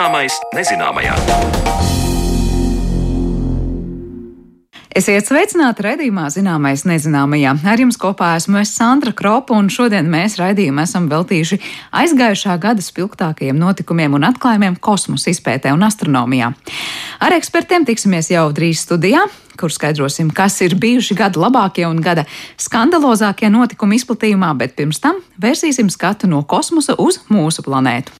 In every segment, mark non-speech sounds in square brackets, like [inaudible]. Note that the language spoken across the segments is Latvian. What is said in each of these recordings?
Zināmais nezināmajā. Esiet sveicināti raidījumā Zināmais nezināmajā. Ar jums kopā esmu es Sandra Kropa, un šodien mēs raidījumu esam veltījuši aizgājušā gada spilgtākajiem notikumiem un atklājumiem kosmosa izpētē un astronomijā. Ar ekspertiem tiksimies jau drīz studijā, kur skaidrosim, kas ir bijuši gada labākie un gada skandalozākie notikumi izplatījumā, bet pirms tam vērsīsim skatu no kosmosa uz mūsu planētu.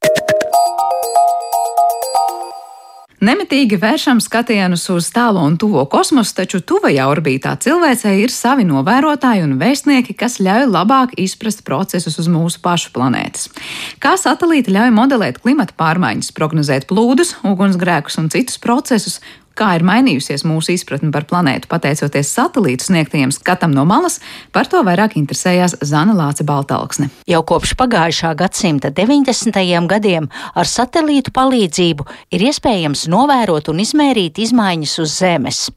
Nemitīgi vēršam skatienus uz tālo un tuvo kosmosu, taču tuvajā orbītā cilvēcei ir savi novērotāji un vēstnieki, kas ļauj labāk izprast procesus uz mūsu pašu planētas. Kā satelīti ļauj modelēt klimata pārmaiņas, prognozēt plūdus, ugunsgrēkus un citus procesus, kā ir mainījusies mūsu izpratne par planētu pateicoties satelītu sniegtajiem skatam no malas, par to vairāk interesējās Zana Lāce Baltalksne. Jau kopš pagājušā gadsimta 90. gadiem ar satelītu palīdzību ir iespējams novērot un izmērīt izmaiņas uz Zemes.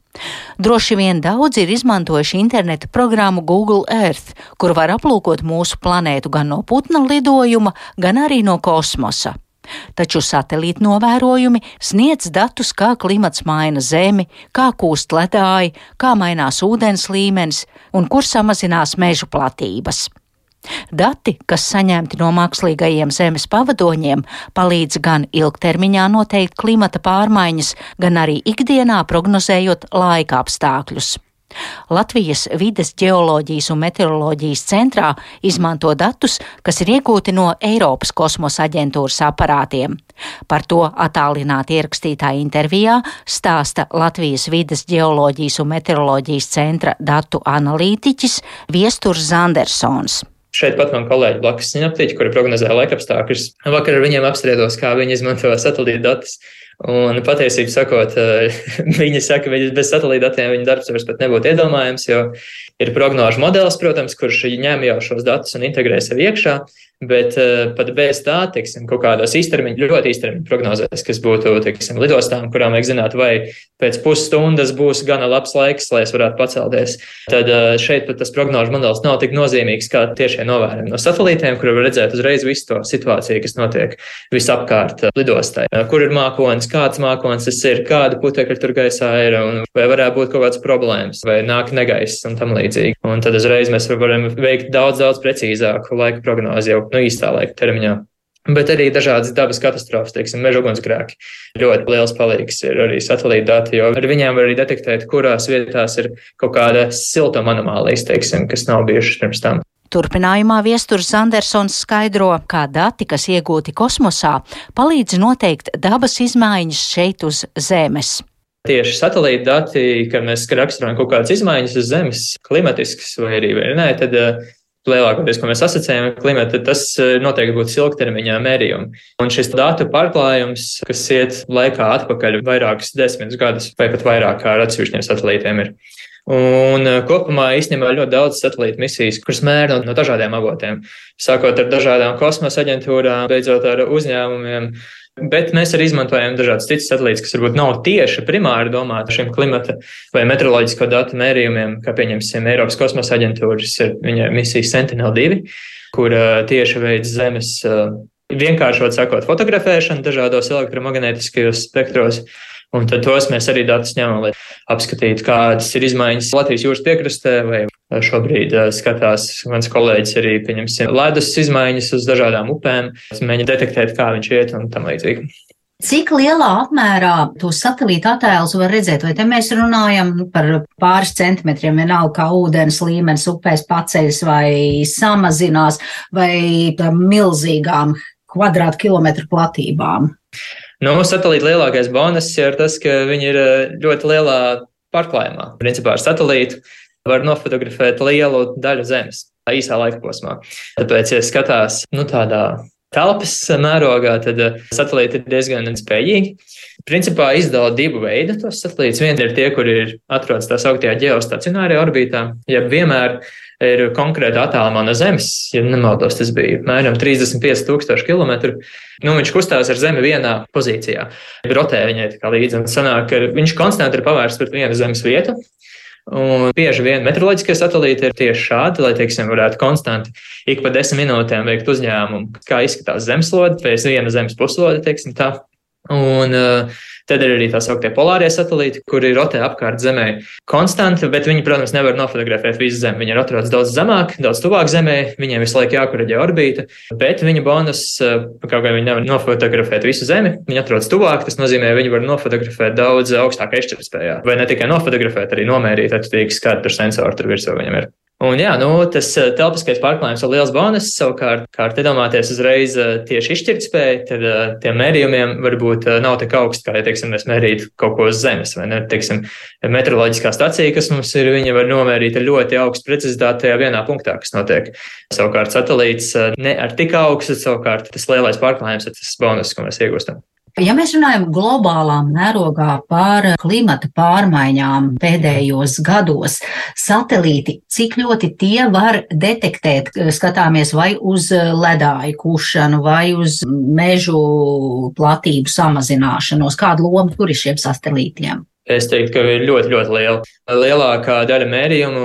Droši vien daudzi ir izmantojuši interneta programmu Google Earth, kur var aplūkot mūsu planētu gan no putna lidojuma, gan arī no kosmosa. Taču satelīta novērojumi sniedz datus, kā klimats maina Zemi, kā kūst ledāji, kā mainās ūdens līmenis un kur samazinās mežu platības. Dati, kas saņemti no mākslīgajiem Zemes pavadoņiem, palīdz gan ilgtermiņā noteikt klimata pārmaiņas, gan arī ikdienā prognozējot laika apstākļus. Latvijas vides ģeoloģijas un meteoroloģijas centrā izmanto datus, kas ir iegūti no Eiropas kosmosa aģentūras aparātiem. Par to attālināti ierakstītā intervijā stāsta Latvijas vides ģeoloģijas un meteoroloģijas centra datu analītiķis Viesturs Zandersons. Šeit pat man kolēģi blakus sinaptiķi, kuri prognozē laikapstākļus. Vakar ar viņiem apspriedos, kā viņi izmanto satelīta datus. Un patiesībā sakot, [laughs] viņi saka, ka bez satelīta datiem viņa darbs vairs nebūtu iedomājams, jo ir prognožu modelis, protams, kurš ņem jau šos datus un integrē sev iekšā. Bet uh, pat bez tā, teiksim, kaut kādos īstermiņa, ļoti īstermiņa prognozēs, kas būtu, teiksim, lidostām, kurām vajag zināt, vai pēc pusstundas būs gana labs laiks, lai es varētu pacelties, tad uh, šeit pat tas prognožu modelis nav tik nozīmīgs kā tiešie novērojumi no satelītiem, kur var redzēt uzreiz visu to situāciju, kas notiek visapkārt lidostai. Uh, kur ir mākonis, kāds mākonis tas ir, kāda putekļa tur gaisā ir, un vai varētu būt kaut kādas problēmas, vai nāk negaiss un tam līdzīgi. Un tad uzreiz mēs varam veikt daudz, daudz precīzāku laika prognozi jau nu, īstā laika termiņā. Bet arī dažādas dabas katastrofas, teiksim, meža ugunsgrēki. Ļoti liels palīgs ir arī satelīta dati, jo ar viņiem var arī detektēt, kurās vietās ir kaut kāda siltuma anomālijas, teiksim, kas nav bijušas pirms tam. Turpinājumā viesturs Andersons skaidro, kā dati, kas iegūti kosmosā, palīdz noteikt dabas izmaiņas šeit uz Zemes. Tieši satelīta dati, kad mēs raksturojam kaut kādas izmaiņas uz Zemes, klimatiskas vai arī nē, tad lielākoties, ko mēs asociējam ar klimatu, tas eh, noteikti būtu ilgtermiņā mērījumi. Un šis datu pārklājums, kas iet laikā atpakaļ vairākus desmitus gadus vai pat vairāk ar atsevišķiem satelītiem, ir. Un eh, kopumā īstenībā ļoti daudz satelītu misijas, kuras mēra no dažādiem avotiem, sākot ar dažādām kosmosa aģentūrām, beidzot ar uzņēmumiem, Bet mēs arī izmantojam dažādas citas satelītus, kas varbūt nav tieši primāri domāti šiem klimata vai meteoroloģisko datu mērījumiem, kā pieņemsim Eiropas kosmosa aģentūras misija Sentinel-2, kur tieši veids Zemes vienkāršot sakot fotografēšanu dažādos elektromagnētiskajos spektros. Un tad tos mēs arī datus ņemam, lai apskatītu, kādas ir izmaiņas Latvijas jūras piekrastē, vai šobrīd skatās mans kolēģis arī, pieņemsim, ledus izmaiņas uz dažādām upēm, mēģina detektēt, kā viņš iet un tam līdzīgi. Cik lielā apmērā tos satelīta attēlus var redzēt? Vai te mēs runājam par pāris centimetriem, vienalga kā ūdens līmenis upēs paceļas vai samazinās, vai milzīgām kvadrātkilometru platībām? Nu, satelīta lielākais bonus ir tas, ka viņi ir eh, ļoti lielā pārklājumā. Principā ar satelītu var nofotografēt lielu daļu zemes īsā laika posmā. Tāpēc, ja skatās nu, tādā telpas mērogā, tad eh, satelīti ir diezgan spējīgi. Principā izdala divu veidu tos satelītus. Viens ir tie, kur ir atrodas tā sauktajā geostacionārajā orbītā, ja vienmēr ir konkrēti attālumā no Zemes, ja nemaldos, tas bija apmēram 35,000 km. Nu, viņš kustās ar Zemi vienā pozīcijā. Rotē viņai līdzi, sanāk, viņš konstanti ir pavērsts pret vienu Zemes vietu. Un bieži vien meteoroloģiskie satelīti ir tieši šādi, lai, teiksim, varētu konstanti ik pa desmit minūtēm veikt uzņēmumu, kā izskatās zemeslode, pēc viena zemes puslode, teiksim tā. Un uh, tad ir arī tā sauktie polārie satelīti, kuri rotē apkārt Zemē konstanti, bet viņi, protams, nevar nofotografēt visu Zemi. Viņi ir atrodas daudz zemāk, daudz tuvāk Zemē, viņiem visu laiku jākuraģē orbīta, bet viņu bonus, uh, kaut kā viņi nevar nofotografēt visu Zemi, viņi atrodas tuvāk, tas nozīmē, viņi var nofotografēt daudz augstākā izšķirtspējā. Vai ne tikai nofotografēt, arī nomērīt, attiecīgi, kāda tur sensori tur virsū viņam ir. Un, jā, nu, tas eh, telpiskais pārklājums ir liels bonus. Savukārt, kā iedomāties uzreiz eh, tieši izšķirtspēju, tad uh, tiem mērījumiem varbūt nav tik augsts, kā, ja, teiksim, mēs mērītu kaut ko uz zemes. Vai ne? Teiksim, meteoroloģiskā stacija, kas mums ir, viņa var nomērīt ar ļoti augstu precizitāti tajā vienā punktā, kas notiek. Savukārt, satelīts ne ar tik augstu, savukārt tas lielais pārklājums ir tas bonus, ko mēs iegūstam. Ja mēs runājam globālā mērogā par klimata pārmaiņām pēdējos gados, satelīti, cik ļoti tie var detektēt, skatāmies vai uz ledāju kušanu, vai uz mežu platību samazināšanos, kāda loma tur ir šiem satelītiem? Es teiktu, ka ir ļoti, ļoti liela. Lielākā daļa mērījumu,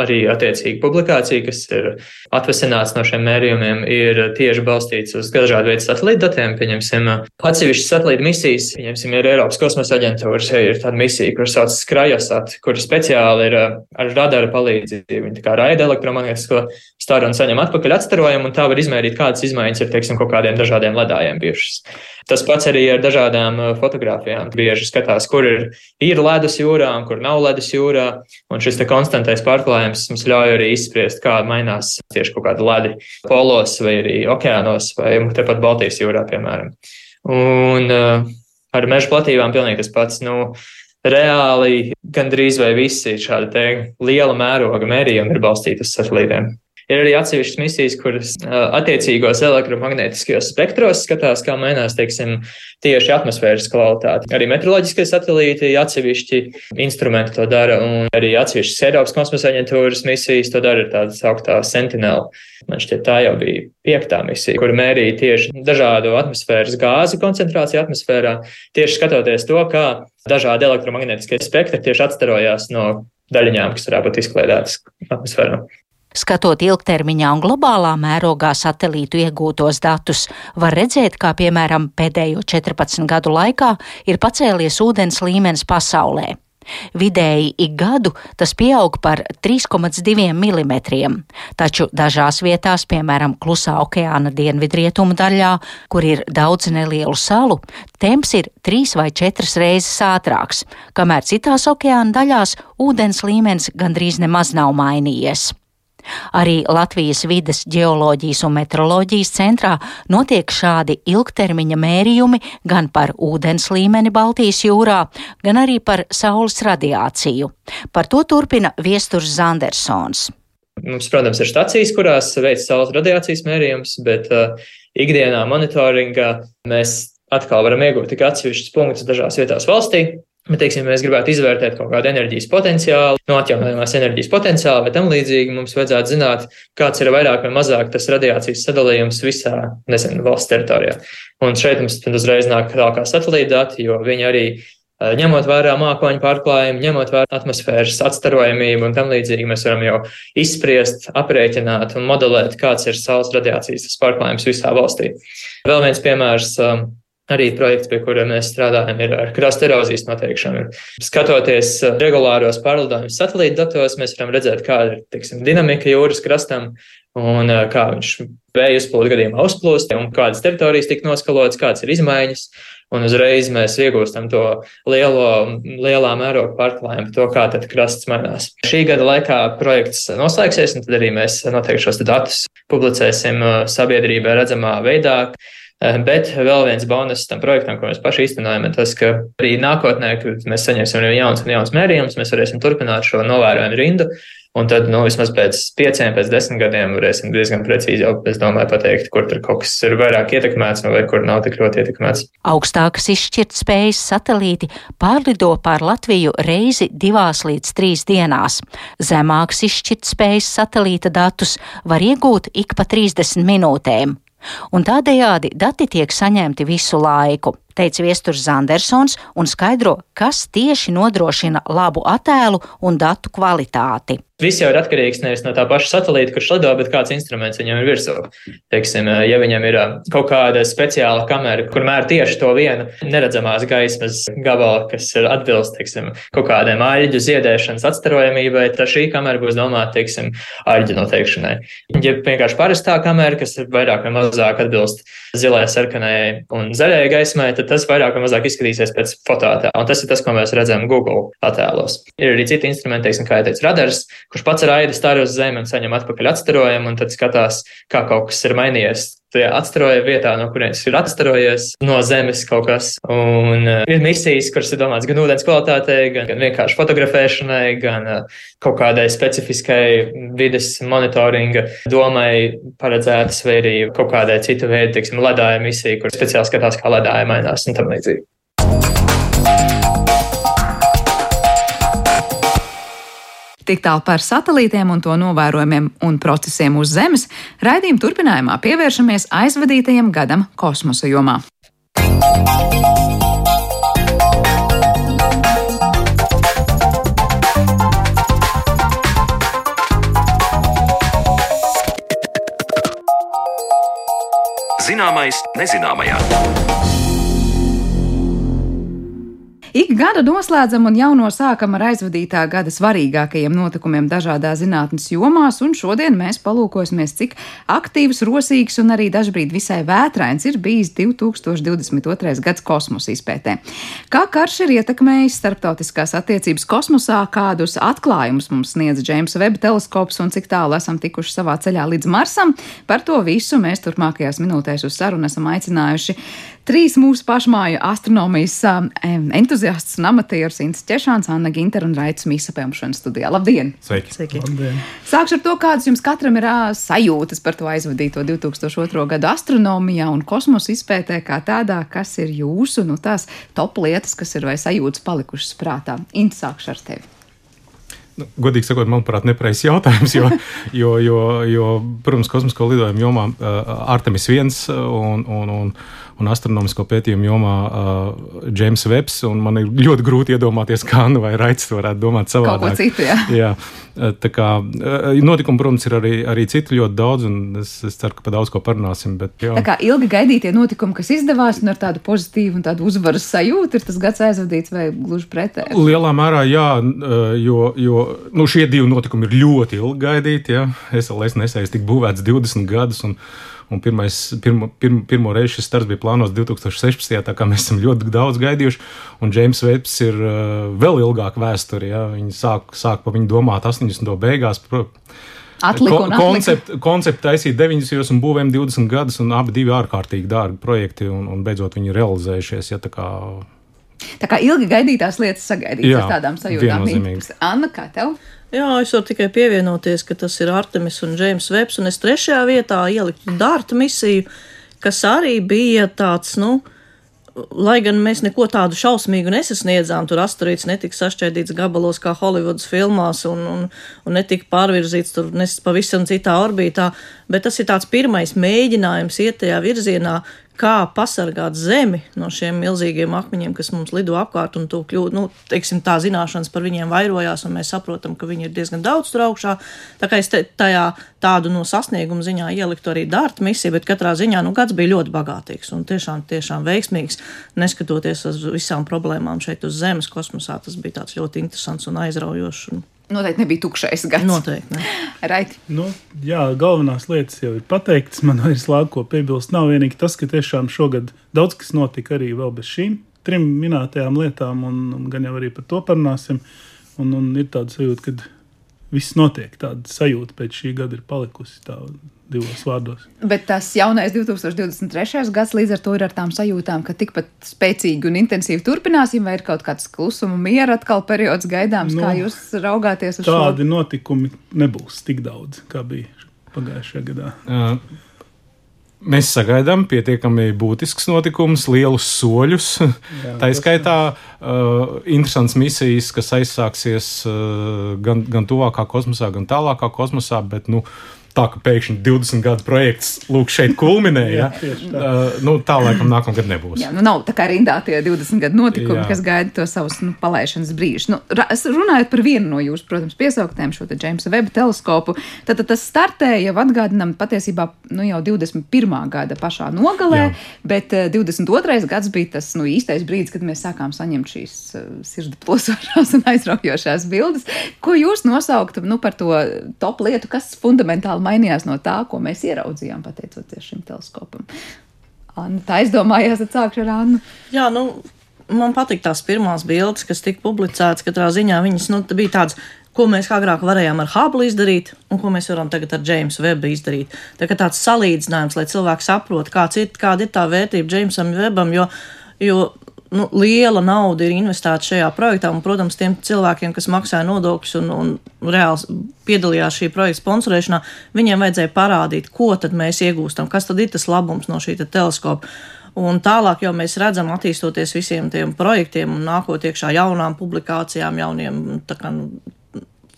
arī attiecīgi publikācija, kas ir atvesināts no šiem mērījumiem, ir tieši balstīts uz dažādu veidu satelītu datiem. Pieņemsim, atsevišķas satelītu misijas, pieņemsim, ir Eiropas kosmosa aģentūras, ir tāda misija, kuras sauc Skrajosat, kur speciāli ir ar radara palīdzību. Viņi tā kā raida elektromagnētisko staru un saņem atpakaļ atstarojumu, un tā var izmērīt, kādas izmaiņas ir, teiksim, kaut kādiem dažādiem ledājiem bijušas. Tas pats arī ar dažādām fotografijām. Bieži skatās, kur ir ir ledus jūrā un kur nav ledus jūrā. Un šis konstantais pārklājums mums ļauj arī izspriest, kā mainās tieši kaut kāda ledi polos vai arī okeānos vai tepat Baltijas jūrā, piemēram. Un uh, ar meža platībām pilnīgi tas pats. Nu, Reāli gandrīz vai visi šādi liela mēroga mērījumi ir balstīti uz satelītiem. Ir arī atsevišķas misijas, kuras attiecīgos elektromagnētiskajos spektros skatās, kā mainās, teiksim, tieši atmosfēras kvalitāte. Arī meteoroloģiskie satelīti, atsevišķi instrumenti to dara, un arī atsevišķas Eiropas kosmosa aģentūras misijas to dara, tāda sauktā Sentinel. Man šķiet, tā jau bija piektā misija, kur mērīja tieši dažādu atmosfēras gāzi koncentrāciju atmosfērā, tieši skatoties to, kā dažādi elektromagnētiskie spektri tieši atstarojās no daļiņām, kas varētu būt izklaidētas atmosfērā. Skatot ilgtermiņā un globālā mērogā satelītu iegūtos datus, var redzēt, kā piemēram pēdējo 14 gadu laikā ir pacēlies ūdens līmenis pasaulē. Vidēji ik gadu tas pieaug par 3,2 mm, taču dažās vietās, piemēram, Klusā okeāna dienvidrietumu daļā, kur ir daudz nelielu salu, temps ir trīs vai četras reizes ātrāks, kamēr citās okeāna daļās ūdens līmenis gandrīz nemaz nav mainījies. Arī Latvijas vides geoloģijas un metroloģijas centrā notiek šādi ilgtermiņa mērījumi gan par ūdens līmeni Baltijas jūrā, gan arī par saules radiāciju. Par to turpina viesturs Zandersons. Mums, protams, ir stacijas, kurās veic saules radiācijas mērījumus, bet uh, ikdienā monitoringā mēs atkal varam iegūt tikai atsevišķus punktus dažās vietās valstī. Bet, teiksim, mēs gribētu izvērtēt kaut kādu enerģijas potenciālu, no atjaunojamās enerģijas potenciālu, vai tam līdzīgi mums vajadzētu zināt, kāds ir vairāk vai mazāk tas radiācijas sadalījums visā, nezinu, valsts teritorijā. Un šeit mums uzreiz nāk tālākā satelīta dati, jo viņi arī ņemot vērā mākoņu pārklājumu, ņemot vērā atmosfēras atstarojamību un tam līdzīgi, mēs varam jau izspriest, aprēķināt un modelēt, kāds ir saules radiācijas pārklājums visā valstī. Vēl viens piemērs Arī projekts, pie kura mēs strādājam, ir ar krasta erozijas noteikšanu. Skatoties uh, regulāros pārlidojumus satelīta datos, mēs varam redzēt, kāda ir teiksim, dinamika jūras krastam un uh, kā viņš vēja uzplūdu gadījumā uzplūst, un kādas teritorijas tika noskalotas, kādas ir izmaiņas. Un uzreiz mēs iegūstam to lielo, lielā mēroga pārklājumu, to, kā tad krasts mainās. Šī gada laikā projekts noslēgsies, un tad arī mēs noteikti šos datus publicēsim uh, sabiedrībai redzamā veidā. Eh, bet vēl viens bonus tam projektam, ko mēs paši īstenojam, ir tas, ka arī nākotnē, kad mēs saņemsim jau jauns un jauns mērījumus, mēs varēsim turpināt šo novērojumu rindu. Un tad, nu, vismaz pēc pieciem, pēc desmit gadiem varēsim diezgan precīzi jau, es domāju, pateikt, kur tur kaut kas ir vairāk ietekmēts vai kur nav tik ļoti ietekmēts. Augstākas izšķirtspējas satelīti pārlido pār Latviju reizi divās līdz trīs dienās. Zemākas izšķirtspējas satelīta datus var iegūt ik pa 30 minūtēm. Un tādējādi dati tiek saņemti visu laiku, teica Viesturs Zandersons un skaidro, kas tieši nodrošina labu attēlu un datu kvalitāti. Viss jau ir atkarīgs nevis no tā paša satelīta, kurš lido, bet kāds instruments viņam ir virsū. Teiksim, ja viņam ir kaut kāda speciāla kamera, kur mēr tieši to vienu neredzamās gaismas gabalu, kas ir atbilst teiksim, kaut kādiem aļģu ziedēšanas atstarojamībai, tad šī kamera būs domāta teiksim, aļģu noteikšanai. Ja vienkārši parastā kamera, kas ir vairāk vai mazāk atbilst zilai, sarkanai un zaļai gaismai, tad tas vairāk vai mazāk izskatīsies pēc fototēla. Un tas ir tas, ko mēs redzam Google attēlos. Ir arī citi instrumenti, teiksim, kā jau teicu, radars, kurš pats ar aidu stāv uz zemi un saņem atpakaļ atstarojumu, un tad skatās, kā kaut kas ir mainījies tajā atstaroja vietā, no kurienes ir atstarojies no zemes kaut kas. Un uh, ir misijas, kuras ir domāts gan ūdens kvalitātei, gan, gan vienkārši fotografēšanai, gan uh, kaut kādai specifiskai vides monitoringa domai paredzētas, vai arī kaut kādai citu veidu, teiksim, ledāja misija, kur speciāli skatās, kā ledāja mainās un tam līdzīgi. Tik tālu par satelītiem un to novērojumiem un procesiem uz Zemes, raidījuma turpinājumā pievēršamies aizvadītajam gadam kosmosa jomā. Zināmais nezināmajā. Ik gadu noslēdzam un jauno sākam ar aizvadītā gada svarīgākajiem notikumiem dažādās zinātnes jomās, un šodien mēs palūkosimies, cik aktīvs, rosīgs un arī dažbrīd visai vētrains ir bijis 2022. gads kosmosa izpētē. Kā karš ir ietekmējis starptautiskās attiecības kosmosā, kādus atklājumus mums sniedz James Webb teleskops un cik tālu esam tikuši savā ceļā līdz Marsam, par to visu mēs turpmākajās minūtēs uz sarunu esam aicinājuši trīs mūsu pašmāju astronomijas um, entuziastus un amatierus Ints Češāns, Anna Ginter un Raits Mīsa pēmšana studijā. Labdien! Sveiki! Sveiki. Labdien. Sākšu ar to, kādas jums katram ir sajūtas par to aizvadīto 2002. gadu astronomijā un kosmosa izpētē kā tādā, kas ir jūsu, nu tās top lietas, kas ir vai sajūtas palikušas prātā. Ints, sākšu ar tevi. Nu, godīgi sakot, manuprāt, nepareizs jautājums, jo, jo, jo, jo, protams, kosmisko lidojumu jomā uh, Artemis 1 un, un, un un astronomisko pētījumu jomā uh, James Webs. Man ir ļoti grūti iedomāties, kā Anna vai Raits varētu domāt savādāk. Kaut ko citu, jā. [laughs] jā. Tā kā notikumi, protams, ir arī, arī citi ļoti daudz, un es, es ceru, ka par daudz ko parunāsim. Bet, jā. tā kā ilgi gaidītie notikumi, kas izdevās, un ar tādu pozitīvu un tādu uzvaras sajūtu, ir tas gads aizvadīts vai gluži pretēji? Lielā mērā, jā, jo, jo nu, šie divi notikumi ir ļoti ilgi gaidīti. Esmu nesējis tik būvēts 20 gadus. Un, Un pirmais, pirmo, pirmo, pirmo reizi šis starts bija plānots 2016. tā kā mēs esam ļoti daudz gaidījuši. Un James Webs ir uh, vēl ilgāk vēsturē. Ja? Viņi sāk, sāk pa viņu domāt 80. beigās. Atlika un konceptu koncept taisīt 90. un būvēm 20 gadus, un abi divi ārkārtīgi dārgi projekti, un, un beidzot viņi realizējušies. Ja, tā, kā... tā kā ilgi gaidītās lietas sagaidītas ar tādām sajūtām. Anna, kā tev? Jā, es varu tikai pievienoties, ka tas ir Artemis un Džeims Vebs, un es trešajā vietā ieliku Dārta misiju, kas arī bija tāds, nu, lai gan mēs neko tādu šausmīgu nesasniedzām, tur asteroīds netika sašķēdīts gabalos kā Holivudas filmās un, un, un netika pārvirzīts tur nes pavisam citā orbītā, bet tas ir tāds pirmais mēģinājums iet tajā virzienā, kā pasargāt zemi no šiem milzīgiem akmeņiem, kas mums lido apkārt, un to kļūt, nu, teiksim, tā zināšanas par viņiem vairojās, un mēs saprotam, ka viņi ir diezgan daudz tur augšā. Tā kā es te, tajā tādu no sasnieguma ziņā ieliktu arī dārta misiju, bet katrā ziņā, nu, gads bija ļoti bagātīgs un tiešām, tiešām veiksmīgs, neskatoties uz visām problēmām šeit uz Zemes kosmosā. Tas bija tāds ļoti interesants un aizraujošs. Un Noteikti nebija tukšais gads. Noteikti. Ne. [laughs] Right. Nu, jā, galvenās lietas jau ir pateiktas. Man vairs lāga ko piebilst. Nav vienīgi tas, ka tiešām šogad daudz kas notika arī vēl bez šīm trim minētajām lietām, un, un gan jau arī par to parunāsim. Un, un ir tāda sajūta, ka viss notiek. Tāda sajūta pēc šī gada ir palikusi. Tā, divos vārdos. Bet tas jaunais 2023. gads līdz ar to ir ar tām sajūtām, ka tikpat spēcīgi un intensīvi turpināsim, vai ir kaut kāds klusuma, miera atkal periods gaidāms, no, kā nu, jūs raugāties uz tādi šo? Tādi notikumi nebūs tik daudz, kā bija pagājušajā gadā. Uh. Mēs sagaidām pietiekami būtisks notikums, lielus soļus. Jā, [laughs] Tā izskaitā uh, interesants misijas, kas aizsāksies uh, gan, gan tuvākā kosmosā, gan tālākā kosmosā. Bet, nu, tā, ka pēkšņi 20 gadu projekts lūk šeit kulminēja. [laughs] Jā, tā. Uh, nu, tā laikam nākamgad nebūs. Jā, nu nav tā kā rindā tie 20 gadu notikumi, Jā. Kas gaida to savus nu, palaišanas brīžus. Nu, runājot par vienu no jūsu, protams, piesauktēm, šo te Jamesa Webb teleskopu, tad, tad tas startēja jau atgādinām patiesībā nu, jau 21. gada pašā nogalē, Jā. bet eh, 22. gads bija tas nu, īstais brīdis, kad mēs sākām saņemt šīs uh, sirdi plosošās un aizraujošās bildes. Ko jūs nosauktu nu, par to top lietu, kas fundamentāli mainījās no tā, ko mēs ieraudzījām pateicoties šim teleskopam? Anna, tā aizdomājās, tad sākšu ar Annu. Jā, nu, man patīk tās pirmās bildes, kas tika publicētas. Katrā ziņā viņas nu, bija tādas, ko mēs agrāk varējām ar Hubble izdarīt, un ko mēs varam tagad ar Jamesu Webbu izdarīt. Tā kā tāds salīdzinājums, lai cilvēki saprotu, ir, kāda ir tā vērtība Jamesam Webbam, jo, jo nu, liela nauda ir investēta šajā projektā, un, protams, tiem cilvēkiem, kas maksāja nodokļus un, un reāli piedalījās šī projekta sponsorēšanā, viņiem vajadzēja parādīt, ko tad mēs iegūstam, kas tad ir tas labums no šī te teleskopa. Un tālāk jau mēs redzam, attīstoties visiem tiem projektiem un nākot iekšā jaunām publikācijām, jauniem kā,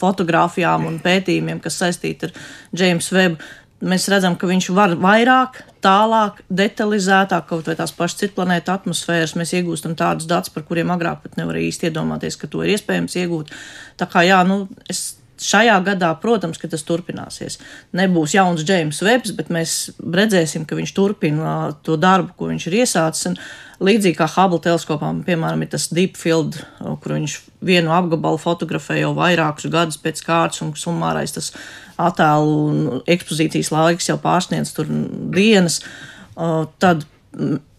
fotografijām un pētījumiem, kas saistīti ar James Webb. Mēs redzam, ka viņš var vairāk, tālāk, detalizētāk, kaut vai tās pašas citplanēta atmosfēras. Mēs iegūstam tādus datus, par kuriem agrāk pat nevarēja īsti iedomāties, ka to ir iespējams iegūt. Tā kā jā, nu, es šajā gadā, protams, ka tas turpināsies. Nebūs jauns James Webbs, bet mēs redzēsim, ka viņš turpina to darbu, ko viņš ir iesācis. Un līdzīgi kā Hubble teleskopām, piemēram, ir tas Deep Field, kur viņš vienu apgabalu fotografē jau vairākus gadus pēc kārtas, un summārais tas attēlu un ekspozīcijas laiks jau pārsniedz tur dienas. Tad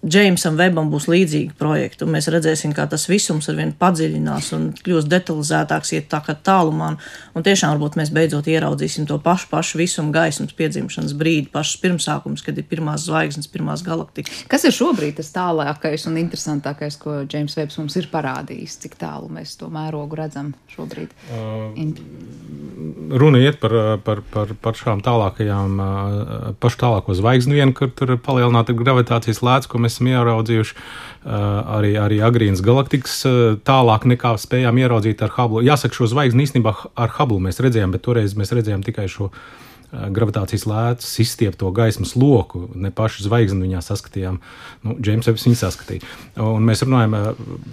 Džeimsam Webam būs līdzīgi projekti, un mēs redzēsim, kā tas visums ar vien padziļinās un kļūs detalizētāks, iet tā kā tālumā. Un tiešām varbūt mēs beidzot ieraudzīsim to pašu, pašu visumu gaismas piedzimšanas brīdi, pašas pirmsākums, kad ir pirmās zvaigznes, pirmās galaktikas. Kas ir šobrīd tas tālākais un interesantākais, ko Džeims Vebs mums ir parādījis? Cik tālu mēs to mērogu redzam šobrīd? Uh, Runa iet par, par, par, par šām tālākajām, pašu tālāko zvaigzni, vienu, kur tur ir palielināta gravitācijas lēca, ko mēs esam ieraudzījuši. Arī, arī agrīnas galaktikas tālāk nekā spējām ieraudzīt ar Hubble. Jāsaka, šo zvaigzni īstenībā ar Hubble mēs redzējām, bet toreiz mēs redzējām tikai šo gravitācijas lēcas izstiepto gaismas loku, ne pašu zvaigzni viņā saskatījām. Nu, Džeims Vebs viņu saskatīja. Un mēs runājam,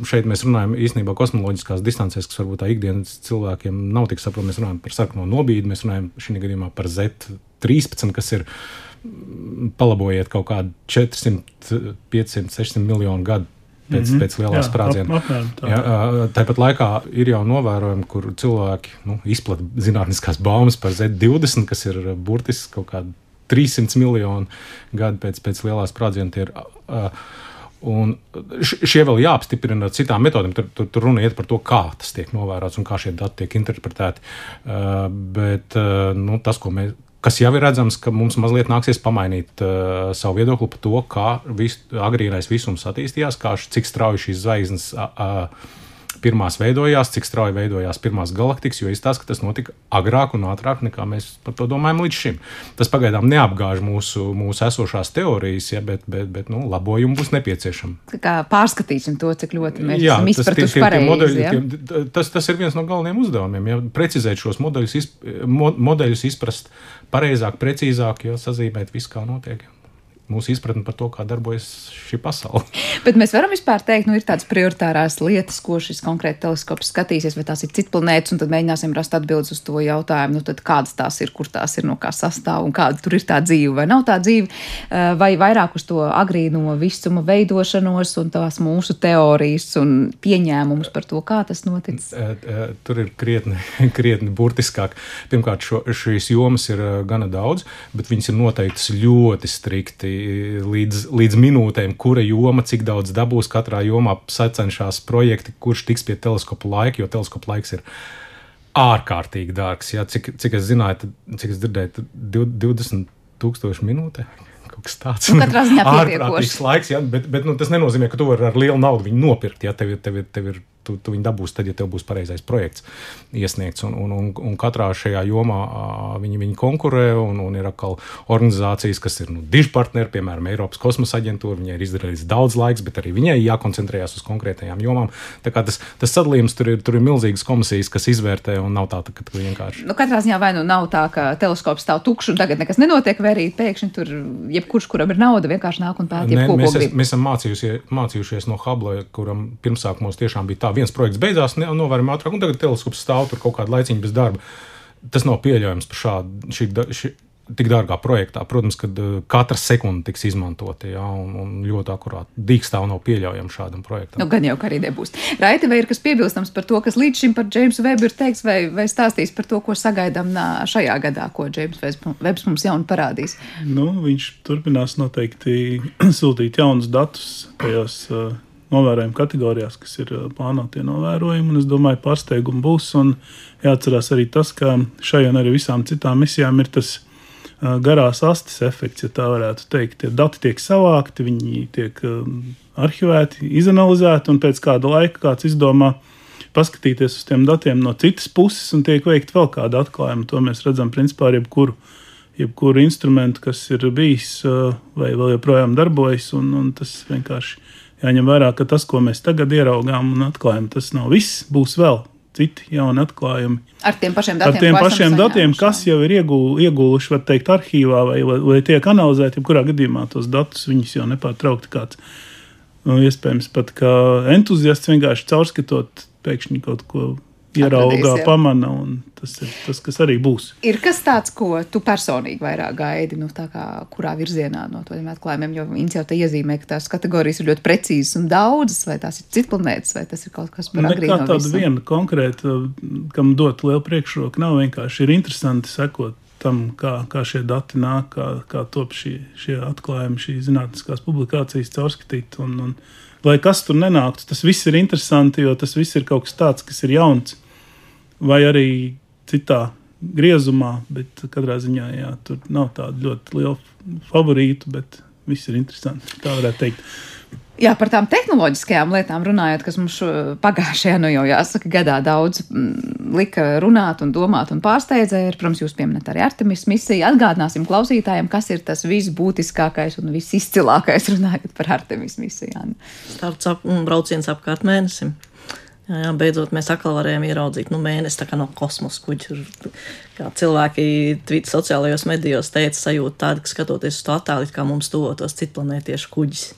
šeit mēs runājam īstenībā kosmoloģiskās distancēs, kas varbūt tā ikdienas cilvēkiem nav tik saprotami. Mēs runājam par sarkano nobīdi, mēs runājam šī gadījumā par Z13, kas ir palabojiet kaut kādu 400, 500, 600 miljonu gadu pēc, mm -hmm. pēc lielās sprādziena. tā. Ja, tāpat laikā ir jau novērojami, kur cilvēki nu, izplatīja zinātniskās baumas par Z20, kas ir burtiski kaut kādi 300 miljoni gadu pēc, pēc lielās sprādziena. tie ir, uh, Un šie vēl jāapstiprina ar citām metodēm. Tur, tur, tur runa iet par to, kā tas tiek novērots un kā šie dati tiek interpretēti. Uh, bet uh, nu, tas, ko mēs. Kas jau ir redzams, ka mums mazliet nāksies pamainīt uh, savu viedokli par to, kā vis, agrīnais visums attīstījās, kā, cik strauji šīs zvaigznes uh, uh, pirmās veidojās, cik strauji veidojās pirmās galaktikas, jo izstāsta, ka tas notika agrāk un ātrāk nekā mēs par to domājam līdz šim. Tas pagaidām neapgāž mūsu, mūsu esošās teorijas, ja, bet, bet, bet nu, labojumi būs nepieciešami. tā kā pārskatīsim to, cik ļoti mēs Jā, esam izpratuši pareizi. ja? tie, tas, tas ir viens no galvenajiem uzdevumiem. Ja, precizēt šos modeļus, izp, mo, modeļus izprast pareizāk, precīzāk, ja sazīmēt visu, kā notiek. Mūsu izpratne par to, kā darbojas šī pasaule. [laughs] Bet mēs varam vispār teikt, nu, ir tādas prioritārās lietas, ko šis konkrēti teleskops skatīsies, vai tās ir citplanētas, un tad mēģināsim rast atbildes uz to jautājumu, nu, kādas tās ir, kur tās ir, no kā sastāv, un kāda tur ir tā dzīve, vai nav tā dzīve, eh, vai vairāk uz to agrīno visuma veidošanos un tās mūsu teorijas un pieņēmumus par to, kā tas noticis. Eh, eh, Tur ir krietni, [laughs] krietni burtiskāk. Pirmkārt, šo, šīs jomas ir gana daudz, bet viņas ir noteiktas ļoti strikti līdz, līdz minūtēm, kura joma cik daudz dabūs. Katrā jomā sacenšas projekti, kurš tiks pie teleskopa laika, jo teleskopa laiks ir ārkārtīgi dārgs. Jā, cik, cik es zināju, tad, cik es dzirdēju, tad div- 20 tūkstoši minūtē. Tāds Nu, ārprātīgs pietiekoši. laiks, ja, bet, bet nu, tas nenozīmē, ka tu vari ar lielu naudu viņu nopirkt. Ja tev ir, tev ir, tev ir tu, tu viņu dabūsi tad, ja tev būs pareizais projekts iesniegts. Un, un, un, un katrā šajā jomā viņi, viņi konkurē, un, un ir atkal organizācijas, kas ir nu, diži partneri, piemēram, Eiropas kosmosa aģentūra. Viņai ir izdarīts daudz laiks, bet arī viņai jākoncentrējas uz konkrētajām jomām. Tā kā tas, tas sadalījums tur ir, tur ir milzīgas komisijas, kas izvērtē, un nav tā, ka tu vienkārši. Nu, katrā ziņā vai nu nav tā, ka teleskops stāv tukšs un tagad nekas nenotiek, vai arī pēkšņi tur jebkurš, kuram ir nauda, vienkārši nāk un pēta. Mēs, es, mēs esam mācījušies, mācījušies no Hubble, kuram pirmsākumos tiešām bija tā, viens projekts beidzās, novērojami ātrāk, un tagad teleskops stāv tur kaut kādu laiciņu bez darba. Tas nav pieļaujams par šādu. Šī, šī, tik dārgā projektā. Protams, ka uh, katra sekunde tiks izmantota ja, un, un ļoti akurāti. Dīkstāv nav pieļaujama šādam projektam. Nu, gan jau, ka arī nebūs. Raiti, vai ir kas piebilstams par to, kas līdz šim par Džeimsu Webu ir teikts, vai, vai stāstīs par to, ko sagaidām šajā gadā, ko Džeims Webs mums jaunu parādīs? Nu, viņš turpinās noteikti [clears throat] sūtīt jaunus datus tajos. Uh, Novērojuma kategorijās, kas ir uh, plānotie novērojumi, es domāju, pārsteigumi būs. Jāatcerās arī tas, ka šai un arī visām citām misijām ir tas garās astes efekts, ja tā varētu teikt. Tie dati tiek savākti, viņi tiek arhivēti, izanalizēti, un pēc kāda laika kāds izdomā paskatīties uz tiem datiem no citas puses, un tiek veikta vēl kāda atklājuma. To mēs redzam principā ar jebkuru, jebkuru instrumentu, kas ir bijis vai vēl joprojām darbojas, un, un tas vienkārši jāņem vērā, ka tas, ko mēs tagad ieraugām un atklājam, tas nav viss, būs vēl citi jauni atklājumi. Ar tiem pašiem datiem, Ar tiem pašiem datiem kas jau ir iegū, iegūluši, var teikt, arhīvā vai, vai, vai tiek analizēti, jebkurā gadījumā tos datus viņus jau nepārtraukti kāds. Nu, iespējams, pat kā entuziasts vienkārši caurskatot pēkšņi kaut ko ierauga, pamana, un tas ir tas, kas arī būs. Ir kas tāds, ko tu personīgi vairāk gaidi, nu, kā, kurā virzienā no tiem atklājumiem, jo viņi jau te iezīmē, ka tās kategorijas ir ļoti precīzas un daudzas, vai tās ir citplanētas, vai tas ir kaut kas par agrīnu. Nekā tāda viena konkrēta, kam dot lielu priekšroku, nav vienkārši ir interesanti sekot tam, kā, kā šie dati nāk, kā, kā top šī, šie atklājumi, šīs zinātniskās publikācijas caurskatīt. Un, un, lai kas tur nenāktu, tas viss ir interesanti, jo tas viss ir kaut kas tāds, kas ir jauns, vai arī citā griezumā, bet katrā ziņā jā, tur nav tādu ļoti lielu favorītu, bet viss ir interesanti. Tā varētu teikt. Jā, par tām tehnoloģiskajām lietām runājot, kas mums pagājušajā, nu jau jāsaka, gadā daudz mm, lika runāt un domāt un pārsteidzēja. Protams, jūs pieminat arī Artemis misiju. Atgādināsim klausītājiem, kas ir tas visbūtiskākais un visizcilākais runājot par Artemis misijām. Starts ap, brauciens apkārt mēnesim. Jā, jā, beidzot, mēs atkal varējām ieraudzīt nu, mēnesi no kosmosa kuģa. Kā cilvēki tvītā sociālajos medijos teica, sajūta tāda, ka skatoties uz to attēlu, kā mums tuvotos citplanētiešu kuģis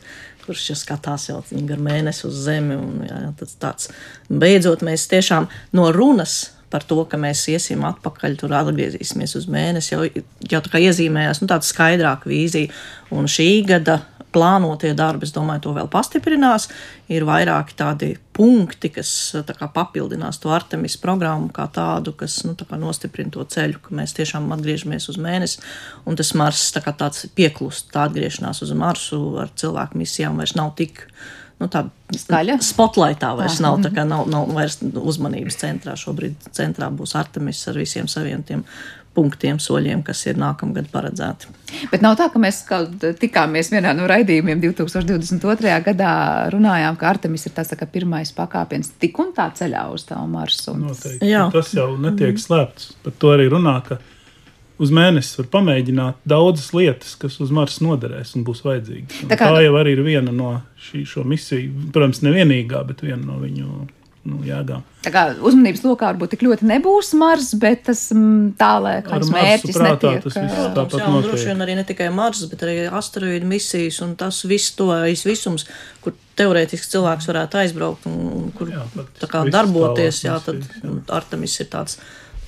kurš jau skatās jau gar mēnesi uz Zemi. Un, jā, tas tāds beidzot mēs tiešām no runas par to, ka mēs iesim atpakaļ, tur atgriezīsimies uz mēnesi, jau, jau tā kā iezīmējās nu, tāda skaidrāka vīzija. Un šī gada plānotie darbi, es domāju, to vēl pastiprinās. Ir vairāki tādi punkti, kas tā papildinās to Artemis programmu kā tādu, kas nu, tā nostiprina to ceļu, ka mēs tiešām atgriežamies uz mēnesi. Un tas Mars tā kā tāds pieklust, tā atgriešanās uz Marsu ar cilvēku misijām vairs nav tik. Nu, tā skaļa. Spotlightā vairs Aha. nav, tā kā nav, nav vairs uzmanības centrā. Šobrīd centrā būs Artemis ar visiem saviem tiem punktiem, soļiem, kas ir nākamgad paredzēti. Bet nav tā, ka mēs tikāmies vienā no raidījumiem 2022. gadā, runājām, ka Artemis ir tas tā pirmais pakāpiens tik un tā ceļā uz tā Marsu. Noteikti. Jā. Tas jau netiek slēpts. Par to arī runā, ka uz mēnesi var pamēģināt daudzas lietas, kas uz Marsa noderēs un būs vajadzīgas. Un tā, kā... tā jau arī ir viena no šī, šo misiju, protams, nevienīgā, bet viena no viņu nu, jēgām. Tā kā uzmanības lokā varbūt tik ļoti nebūs Mars, bet tas mm, tālāk kāds mērķis netiek. Tas viss tāpat jā, un droši vien arī ne tikai Mars, bet arī asteroīdu misijas un tas viss to visums, kur teorētiski cilvēks varētu aizbraukt un kur jā, tā kā darboties, jā, tad. Artemis ir tāds,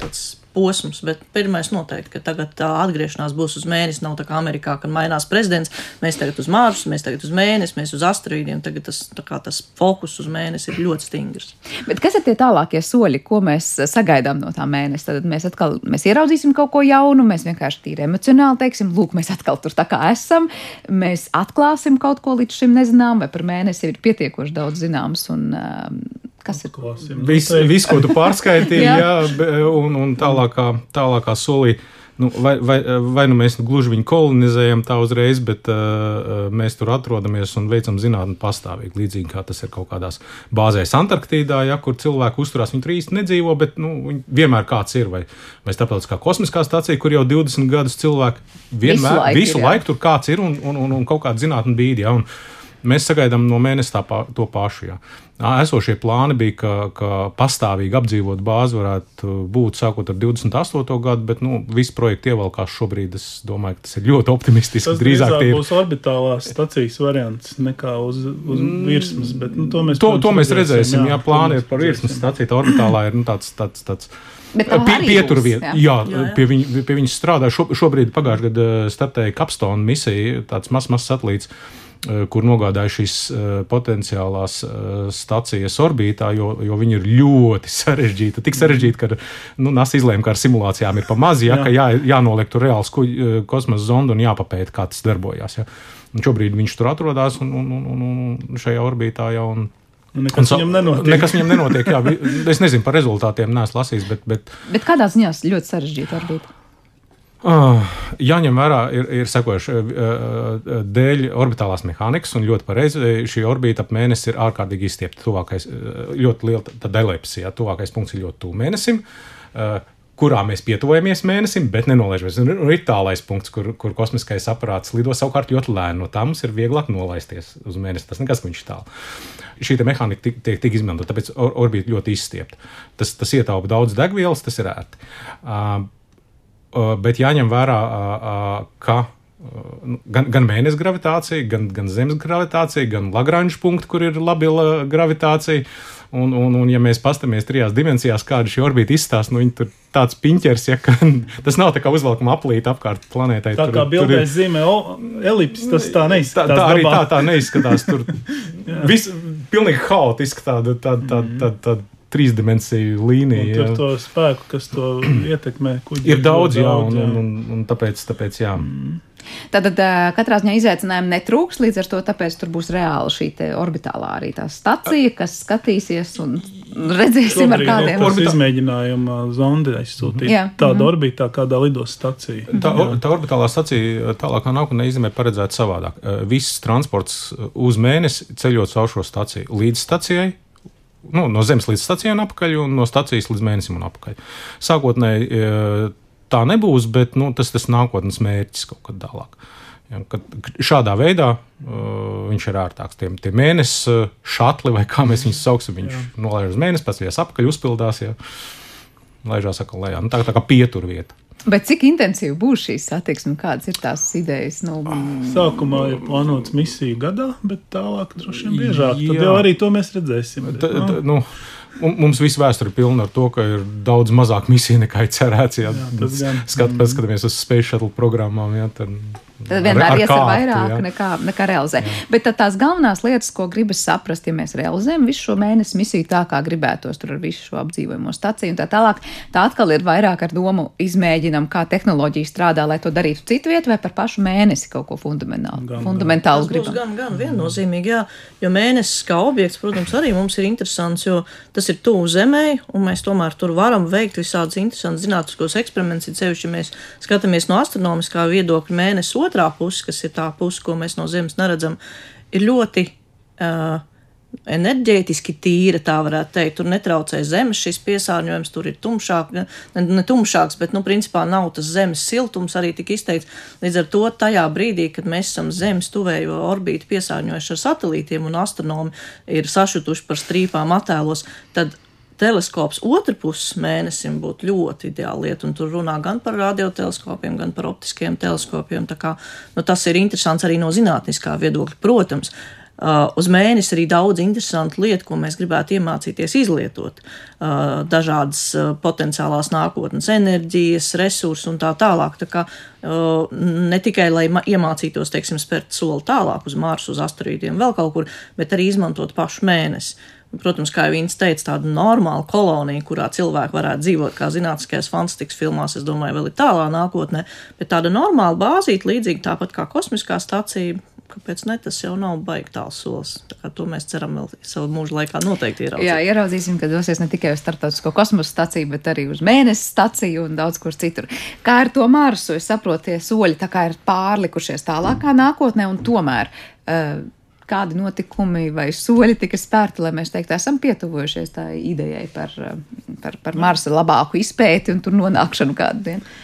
tāds posms, bet pirmais noteikti, ka tagad tā atgriešanās būs uz mēnesi. Nav tā kā Amerikā, kad mainās prezidents. Mēs tagad uz Mārsu, mēs tagad uz mēnesi, mēs uz asteroīdiem. Tagad tas, tas fokus uz mēnesi ir ļoti stingrs. Bet kas ir tie tālākie soļi, ko mēs sagaidām no tā mēneša? Tad mēs atkal mēs ieraudzīsim kaut ko jaunu, mēs vienkārši tīri emocionāli teiksim, lūk, mēs atkal tur tā kā esam. Mēs atklāsim kaut ko līdz šim nezinām, vai par mēnesi ir pietiekoši daudz zināms. Un, um, Kas ir Viss, vis, ko tu pārskaitīji, [laughs] jā. jā, un, un tālākā, tālākā solī Nu, vai, vai, vai nu mēs gluži viņu kolonizējam tā uzreiz, bet uh, mēs tur atrodamies un veicam zinātnē pastāvīgi. Līdzīgi kā tas ir kaut kādās bāzēs Antarktīdā, ja, kur cilvēki uzturās, viņi tur īsti nedzīvo, bet nu, vienmēr kāds ir. Vai, vai starptautiskā kosmiskā stācija, kur jau 20 gadus cilvēki vienmēr, visu laiku, visu laiku tur kāds ir un, un, un, un kaut kāda zinātnē bīdi. Ja, un, Mēs sagaidām no mēneša tā, to pašu. Jā. Esošie plāni bija, ka, ka pastāvīgi apdzīvot bāzi varētu būt sākot ar 28. gadu, bet nu, visi projekti ievelkās šobrīd. Es domāju, ka tas ir ļoti optimistiski. Tas drīzāk tie... būs orbitālās stacijas variants nekā uz, uz mm. virsmas. Bet, nu, to mēs, to, to mēs redzēsim. Jā, jā plāni ir par virsmas staciju. Tā orbitālā ir nu, tāds. tāds, tāds Pie, Pieturvieta. Jā, jā, jā. Pie, viņ, pie viņas strādā. Šo, šobrīd pagājušajā gadā startēja Capstone misija, tāds mazs, mazs satelīts. Eh, kur nogādāja šīs eh, potenciālās eh, stacijas orbītā, jo, jo viņi ir ļoti [laughs] sarežģīti. Tik sarežģīti, ka nu, NASA izlēma, ka ar simulācijām ir pa maz, ja, Jā. ka jā, jānoliek tur reāls kosmosa zonda un jāpapēta, kā tas darbojas. Ja. Un šobrīd viņš tur atrodas un, un, un, un šajā orbītā jau. Un, Nekas un, viņam nenotiek. Nekas viņam nenotiek jā, es nezinu par rezultātiem, neesmu lasījis. Bet, bet... bet kādā ziņā ļoti sarežģīta orbīta? Uh, jāņem vērā, ir, ir sekojuši uh, dēļ orbitālās mehānikas, un ļoti pareizi šī orbīta ap mēnesi ir ārkārtīgi izstiepta. Tuvākais, ļoti liela tāda elipse, ja tuvākais punkts ir ļoti tuvu mēnesim. Uh, kurā mēs pietuvojamies mēnesim, bet nenolaižamies. Un ir tālais punkts, kur, kur kosmiskais aparāts lido savukārt ļoti lēni. No tā mums ir vieglāk nolaisties uz mēnesi. Tas nekas, ka viņš ir tālu. Šī mehānika tiek, tiek, tiek izmantota, tāpēc or, orbīta ļoti izstiepta. Tas, tas ietaupa daudz degvielas, tas ir ērti. Uh, bet jāņem vērā, uh, uh, ka nu, gan, gan mēnesis gravitācija, gan, gan Zemes gravitācija, gan Lagrange punkti, kur ir labila gravitācija. Un, un, un ja mēs paskatāmies trijās dimensijās, kāda šī orbīta izstāsta, nu, tur tāds piņķers, ja ka, [laughs] tas nav tā kā uzvelkama aplīta apkārt planētai. Tā tur, kā bildē ir... zīmē elips, tas tā neizskatās. Tā, tā arī tā, tā neizskatās. Tur [laughs] viss pilnīgi haotiski tāda, tāda, tāda, tāda, tāda trīsdimensiju līnija. Tur to spēku, kas to [clears throat] ietekmē, ir daudz, jā, un, jā. Un, un, un tāpēc, tāpēc jā. Mm. Tātad katrā ziņā izaicinājumi netrūks, līdz ar to tāpēc tur būs reāli šī orbitālā arī tā stacija, kas skatīsies un redzēsim Šobrīd, ar kādiem. Nu, orbitā... izmēģinājuma zondi aizsūtīt jā. tādā mm -hmm. orbītā, kādā lidos stacija. Tā, jā. tā orbitālā stacija tālākā nākotnē izmē paredzēta savādāk. Viss transports uz mēnesi ceļot caur šo staciju līdz stacijai nu, no Zemes līdz stacijai un atpakaļ, un no stacijas līdz mēnesim un atpakaļ. Sākotnēji e, tā nebūs, bet nu, tas ir nākotnes mērķis kaut kad tālāk. Ja, šādā veidā uh, viņš ir ērtāks. Tie, tie mēnesis uh, šatli, vai kā mēs viņus saucam, viņš jā. nolaiž uz mēnesi, pēc tam atpakaļ uzpildās, ja laižās atkal lejā. Nu, tā, tā kā pieturvieta. Bet cik intensīva būs šī satiksme? Kādas ir tās idejas? Nu, Sākumā ir plānots misija gadā, bet tālāk droši vien biežāk. Jā. Tad jau arī to mēs redzēsim. Bet, t, t, nu, Mums viss vēsture ir pilna ar to, ka ir daudz mazāk misiju nekā cerēts. Jā, jā, skat, mm. Skatāmies uz Space Shuttle programmām. Jā, tad, Tad vienmēr ies ar vairāk jā. nekā, nekā realizē. Jā. Bet tās galvenās lietas, ko gribas saprast, ja mēs realizējam visu šo mēnesi misiju tā, kā gribētos, tur ar visu šo apdzīvojamo staciju un tā tālāk, tā atkal ir vairāk ar domu izmēģinam, kā tehnoloģija strādā, lai to darītu citu vietu vai par pašu mēnesi kaut ko fundamentālu. Gan, fundamentālu gan. gribam. Gan, gan viennozīmīgi, jā, jo mēnesis kā objekts, protams, arī mums ir interesants, jo tas ir tuvu Zemē, un mēs tomēr tur varam veikt visādus interesantus zinātniskos eksperimentus, sevišķi, ja mēs skatāmies no astronomiskā viedokļa mēnesis otrā puse, kas ir tā puse, ko mēs no Zemes neredzam, ir ļoti uh, enerģētiski tīra, tā varētu teikt. Tur netraucē zemes šis piesārņojums, tur ir tumšāk, ne, ne tumšāks, bet, nu, principā nav tas zemes siltums arī tik izteikts. Līdz ar to tajā brīdī, kad mēs esam zemes tuvējo orbītu piesārņojuši ar satelītiem un astronomi ir sašutuši par strīpām attēlos, tad teleskops otrpus mēnesim būtu ļoti ideāla lieta, tur runā gan par radioteleskopiem, gan par optiskiem teleskopiem. Kā, nu, tas ir interesants arī no zinātniskā viedokļa, protams. Uh, uz mēnesi arī daudz interesantu lietu, ko mēs gribētu iemācīties izlietot. Uh, dažādas uh, potenciālās nākotnes enerģijas, resursus un tā tālāk. Tā kā, ne tikai lai iemācītos, teiksim, spērt soli tālāk uz Marsu, uz asteroīdiem, vēl kaut kur, bet arī izmantot pašu mēnesi. Protams, kā jau viņš teica, tāda normāla kolonija, kurā cilvēki varētu dzīvot, kā zinātniskajās fantastikas filmās, es domāju, vēl ir tālā nākotnē, bet tāda normāla bāzīte, līdzīgi tāpat kā kosmiskā stācija, kāpēc ne? Tas jau nav baigi tāls solis. Tā to mēs ceram vēl savu mūžu laikā noteikti ieraudzīt. Jā, ieraudzīsim, ka dosies ne tikai uz starptautisko kosmosa staciju, bet arī uz mēnesi staciju un daudz kur citur. Kā ar to Marsu, es saprotu, tie soļi tā kā ir pārlikušies tālākā nākotnē un tomēr. Uh, kādi notikumi vai soļi tika spērti, lai mēs teiktu, esam pietuvojušies tā idejai par, par, par Marsa labāku izpēti un tur nonākšanu kādu dienu.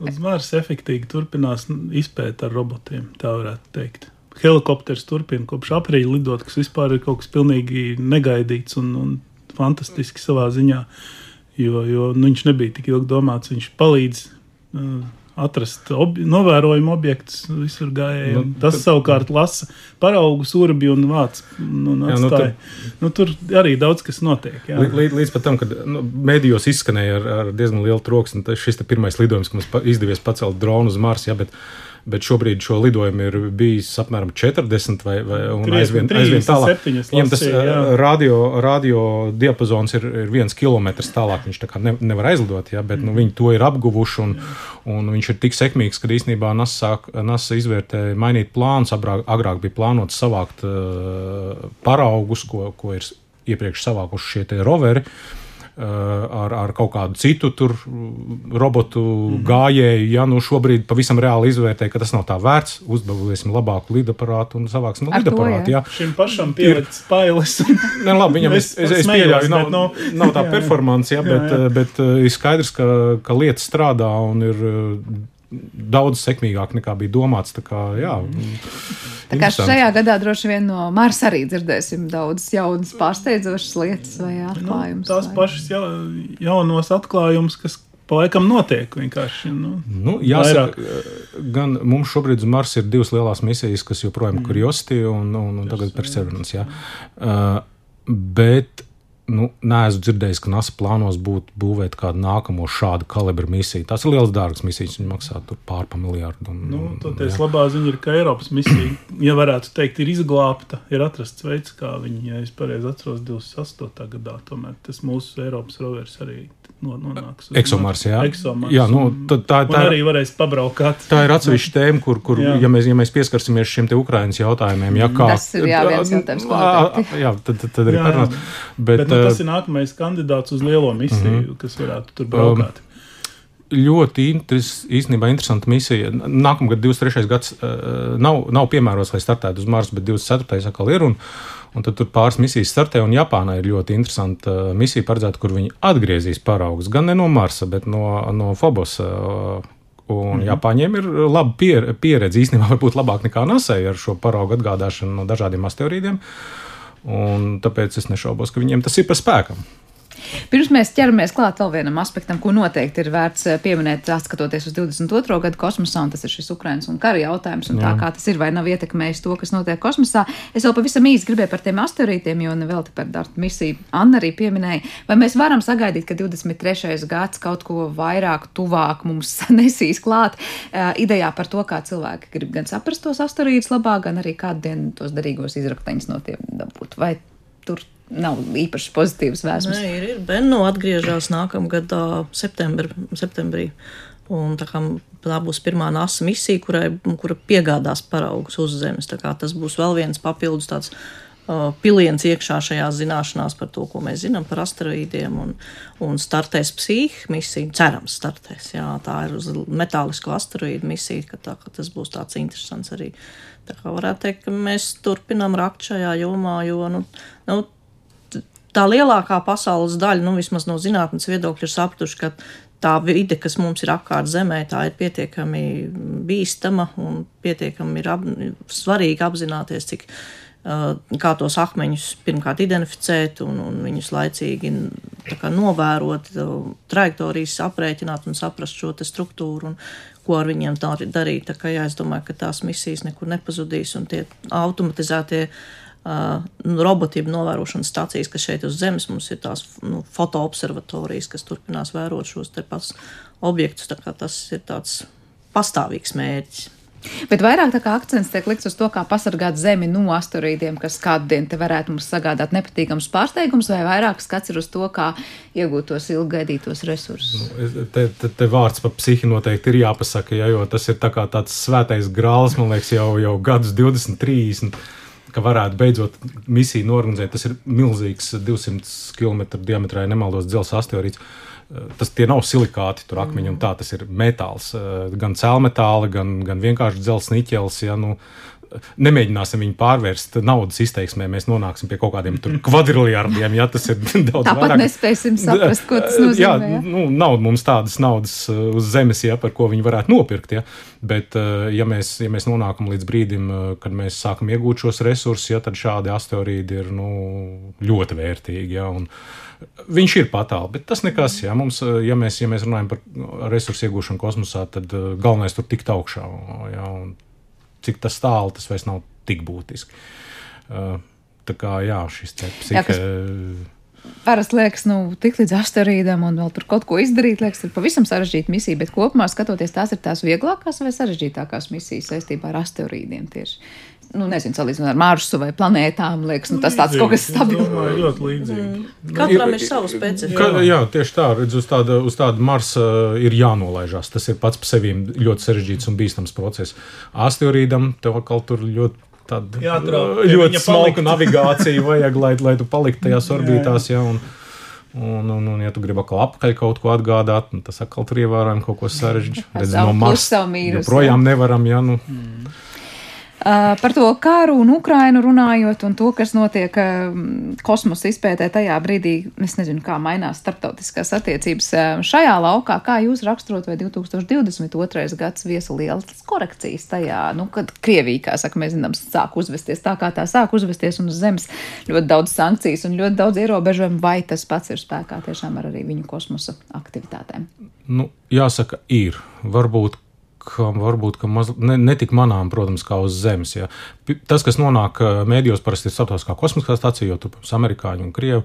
Uz Marsa efektīvi turpinās izpēta ar robotiem, tā varētu teikt. Helikopters turpina kopš aprīļa lidot, kas vispār ir kaut kas pilnīgi negaidīts un, un fantastisks savā ziņā, jo, jo nu, viņš nebija tik ilgi domāts. Viņš palīdz uh, atrast obi novērojumu objektus visur gājējiem. Nu, Tas tad, savukārt lasa paraugus, urbi un vāc. Un jā, nu, tad, nu, tur arī daudz kas notiek. Jā. Līdz, līdz pat tam, kad nu, medijos izskanēja ar, ar diezgan lielu troksni, tas šis pirmais lidojums, ka mums izdevies pacelt dronu uz Marsu. Jā, bet, uh, bet šobrīd šo lidojumu ir bijis apmēram 40 vai, vai aizvien, 30, aizvien tālāk. Viņam tas jā. radio, radio diapazons ir, ir viens kilometrs tālāk, viņš tā ne, nevar aizlidot, jā, bet nu, viņi to ir apguvuši un, un viņš ir tik sekmīgs, ka īstenībā NASA, NASA izvērtēja mainīt plānus. Agrāk, agrāk bija plānots savākt uh, paraugus, ko, ko ir iepriekš savākuši šie roveri. Uh, ar, ar kaut kādu citu tur mm, robotu mm. gājēju. Ja nu šobrīd pavisam reāli izvērtē, ka tas nav tā vērts, uzbūvēsim labāku lidaparātu un savāksim lidaparātu. Ja. Šim pašam pielikt spailes. [laughs] ne, labi, viņam es, es, es pieļauju, nav, no, nav tā [laughs] performance, ja, bet, jā, jā. bet eh, ir skaidrs, ka, ka lietas strādā un ir daudz sekmīgāk nekā bija domāts. Tā kā, jā, tā kā šajā gadā droši vien no Marsa arī dzirdēsim daudz jaunas, pārsteidzošas lietas vai nu, atklājumus. Nu, tās vai... pašas ja, jaunos atklājumus, kas Palaikam notiek vienkārši. Nu, nu, jāsaka, vairāk. gan mums šobrīd uz Marsa ir divas lielas misijas, kas joprojām ir mm. Curiosity un, un, un tagad Perseverance. Jā. Uh, bet nu, neesmu dzirdējis, ka NASA plānos būt būvēt kādu nākamo šādu kalibru misiju. Tas ir liels dārgs misijas, viņi maksā pārpa miljardu. Un, nu, Toties labā ziņa ir, ka Eiropas misija, ja varētu teikt, ir izglābta, ir atrasts veids, kā viņi, ja es pareizi atceros, 28. gadā, tomēr tas mūsu Eiropas rovers arī nonāks. Eksomars, jā. Eksomars, jā, nu, tā, tā, tā arī varēs pabraukāt. Tā ir atsevišķa tēma, kur, kur jā. ja, mēs, ja mēs pieskarsimies šiem te Ukrainas jautājumiem, ja kā. Tas ir jā, viens jautājums, ko jā, tad, tad, tad arī parunās. Bet, bet nu, tas ir nākamais kandidāts uz lielo misiju, mm -hmm. kas varētu tur braukāt. Um, ļoti interes, īstenībā interesanta misija. Nākamgad, 23. gads, uh, nav, nav piemērots, lai startētu uz Marsa, bet 24. atkal ir. Un, Un tad tur pāris misijas startē, un Japānā ir ļoti interesanta uh, misija paredzēta, kur viņi atgriezīs paraugus gan ne no Marsa, bet no, no Fobosa. Uh, un mm -hmm. Japāņiem ir laba pier, pieredze, īstenībā varbūt labāk nekā NASA ar šo paraugu atgādāšanu no dažādiem asteroīdiem. Un tāpēc es nešaubos, ka viņiem tas ir par spēkam. Pirms mēs ķeramies klāt vēl vienam aspektam, ko noteikti ir vērts eh, pieminēt, skatoties uz 22. gadu kosmosā, un tas ir šis Ukrainas un kara jautājums, un Jā. tā kā tas ir vai nav ietekmējis to, kas notiek kosmosā. Es vēl pavisam īsi gribēju par tiem asteroīdiem, jo vēl te par Dartu misiju Anna arī pieminēja. Vai mēs varam sagaidīt, ka 23. gads kaut ko vairāk, tuvāk mums [laughs] nesīs klāt uh, idejā par to, kā cilvēki grib gan saprast tos asteroīdus labāk, gan arī kādu dienu tos derīgos izrakteņus no tiem dabūt? Vai tur nav īpaši pozitīvas vēstures. Nē, ir, ir. Benno atgriežas nākamgad septembr, septembrī. Un tā, kā, tā būs pirmā NASA misija, kurai, kura piegādās paraugus uz Zemes. Tas būs vēl viens papildus tāds uh, piliens iekšā šajās zināšanās par to, ko mēs zinām par asteroīdiem. Un, un startēs psihika misija, cerams, startēs. Jā, tā ir uz metālisko asteroīdu misija, ka, tā, ka tas būs tāds interesants arī. Tā kā varētu teikt, ka mēs turpinām rakt šajā jomā, jo nu, nu, tā lielākā pasaules daļa, nu vismaz no zinātnes viedokļa, ir sapratuši, ka tā vide, kas mums ir apkārt Zemē, tā ir pietiekami bīstama un pietiekami ir ap, svarīgi apzināties, cik kā tos akmeņus pirmkārt identificēt un, un viņus laicīgi kā, novērot, trajektorijas aprēķināt un saprast šo struktūru un ko ar viņiem darīt. Tā kā jā, es domāju, ka tās misijas nekur nepazudīs un tie automatizētie Uh, nu, robotiem novērošanas stācijas, kas šeit uz Zemes mums ir tās nu, fotoobservatorijas, kas turpinās vērot šos pats objektus. Tas ir tāds pastāvīgs mērķis. Bet vairāk akcents tiek likts uz to, kā pasargāt Zemi no asteroīdiem, kas kādu dienu te varētu mums sagādāt nepatīkams pārsteigums, vai vairāk skats ir uz to, kā iegūt tos ilggaidītos resursus. Nu, te, te, te vārds par psihi noteikti ir jāpasaka, ja, jo tas ir tā tāds svētais grāls, man liekas, jau, jau gadus 20, 30 ka varētu beidzot misiju norganizēt. Tas ir milzīgs, 200 km diametrā, ja nemaldos, dzelzceļa asteroīds. Tas tie nav silikāti, tur akmeņi un tā, tas ir metāls. Gan cēlmetāli, gan, gan vienkārši dzelzceļa niķels. Ja, nu, nemēģināsim viņu pārvērst naudas izteiksmē, mēs nonāksim pie kaut kādiem kvadriljardiem. Ja tas ir [laughs] daudz Tāpat vairāk. nespēsim saprast, ko tas [laughs] nozīmē. Jā, ja? nu, nav mums tādas naudas uh, uz zemes, ja, par ko viņi varētu nopirkt. Ja. Bet, uh, ja mēs, ja mēs nonākam līdz brīdim, uh, kad mēs sākam iegūt šos resursus, ja, tad šādi asteroīdi ir nu, ļoti vērtīgi. Ja, un, Viņš ir patāli, bet tas nekas. Jā, mums, ja, mēs, ja mēs runājam par resursu iegūšanu kosmosā, tad galvenais tur tikt augšā. Jā, cik tas tālu, tas vairs nav tik būtiski. Uh, tā kā jā, šis cepis ir. Parasti liekas, nu, tik līdz asteroīdam un vēl tur kaut ko izdarīt, liekas, ir pavisam sarežģīta misija. Bet kopumā skatoties, tās ir tās vieglākās vai sarežģītākās misijas saistībā ar asteroīdiem tieši nu, nezinu, salīdzinot ar Marsu vai planētām, liekas, nu, tas tāds kaut kas stabils. Ļoti līdzīgi. Mm. Katram ir sava specifika. Ka, jā, tieši tā, redz, uz tāda, uz tāda Marsa ir jānolaižās. Tas ir pats par sevi ļoti sarežģīts un bīstams process. Asteroīdam tev atkal tur ļoti. Tāda Jātrauc, ļoti smalka navigācija [laughs] vajag, lai, lai tu paliktu tajās orbītās. Jā, un, Un, un, un, ja tu gribi atkal apakaļ kaut ko atgādāt, nu, tas atkal tur ievērojami kaut ko sarežģītu. [laughs] Redz, no Marsa joprojām nevaram, ja nu. Mm. Uh, par to kāru un Ukrainu runājot, un to, kas notiek uh, kosmosa izpētē tajā brīdī, es nezinu, kā mainās starptautiskās attiecības uh, šajā laukā. Kā jūs raksturot, vai 2022. gads viesa lielas korekcijas tajā, nu, kad Krievija, kā saka, mēs zinām, sāk uzvesties tā, kā tā sāk uzvesties, un uz zemes ļoti daudz sankcijas un ļoti daudz ierobežojumu, vai tas pats ir spēkā tiešām ar arī viņu kosmosa aktivitātēm? Nu, jāsaka, ir. Varbūt ka varbūt ka maz, ne, ne tik manām, protams, kā uz Zemes. Ja. Tas, kas nonāk mēdījos, parasti ir starptautiskā kosmiskā stācija, jo tur, protams, amerikāņi un krievi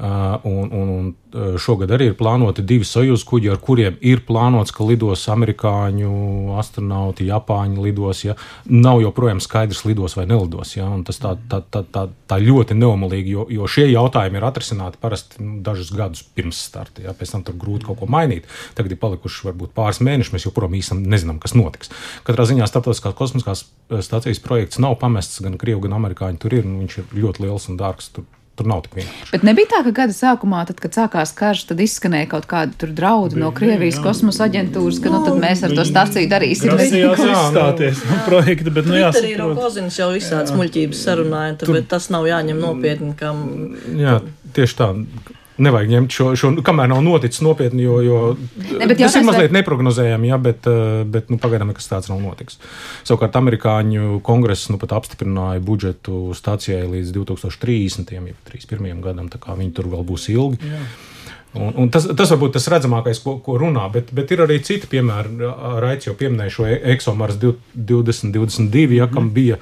un, un, un uh, šogad arī ir plānoti divi sojuz kuģi, ar kuriem ir plānots, ka lidos amerikāņu astronauti, japāņi lidos. Ja? Nav joprojām skaidrs, lidos vai nelidos. Ja? Un tas tā, tā, tā, tā, tā ļoti neomolīgi, jo, jo šie jautājumi ir atrisināti parasti nu, dažus gadus pirms starta. Ja? Pēc tam tur grūti kaut ko mainīt. Tagad ir palikuši varbūt pāris mēneši, mēs joprojām īstenībā nezinām, kas notiks. Katrā ziņā starptautiskās kosmiskās stācijas projekts nav pamests gan Krievu, gan Amerikāņu. Tur ir, viņš ir ļoti liels un dārgs. Tur Tur nav tik vienkārši. Bet nebija tā, ka gada sākumā, tad, kad sākās karš, tad izskanēja kaut kādi draudi bija, no Krievijas jā. kosmosa aģentūras, ka nu, nu mēs ar to stāciju darīsim. Tas ir jāstāties no projekta, bet nu jāsaprot. Arī Rokozinis jau visādas muļķības sarunāja, bet tas nav jāņem nopietni. Kam... Jā, tieši tā nevajag ņemt šo, šo kamēr nav noticis nopietni, jo, jo ne, tas ir mazliet vai... neprognozējami, ja, bet, eh, bet nu, pagaidām nekas tāds nav noticis. Savukārt amerikāņu kongress nu, pat apstiprināja budžetu stācijai līdz 2030. ja 31. gadam, tā kā viņi tur vēl būs ilgi. Jā. Un, un tas, tas varbūt tas redzamākais, ko, ko runā, bet, bet ir arī citi piemēri. Raicis jau pieminēja šo ExoMars 2022, ja, kam mhm. bija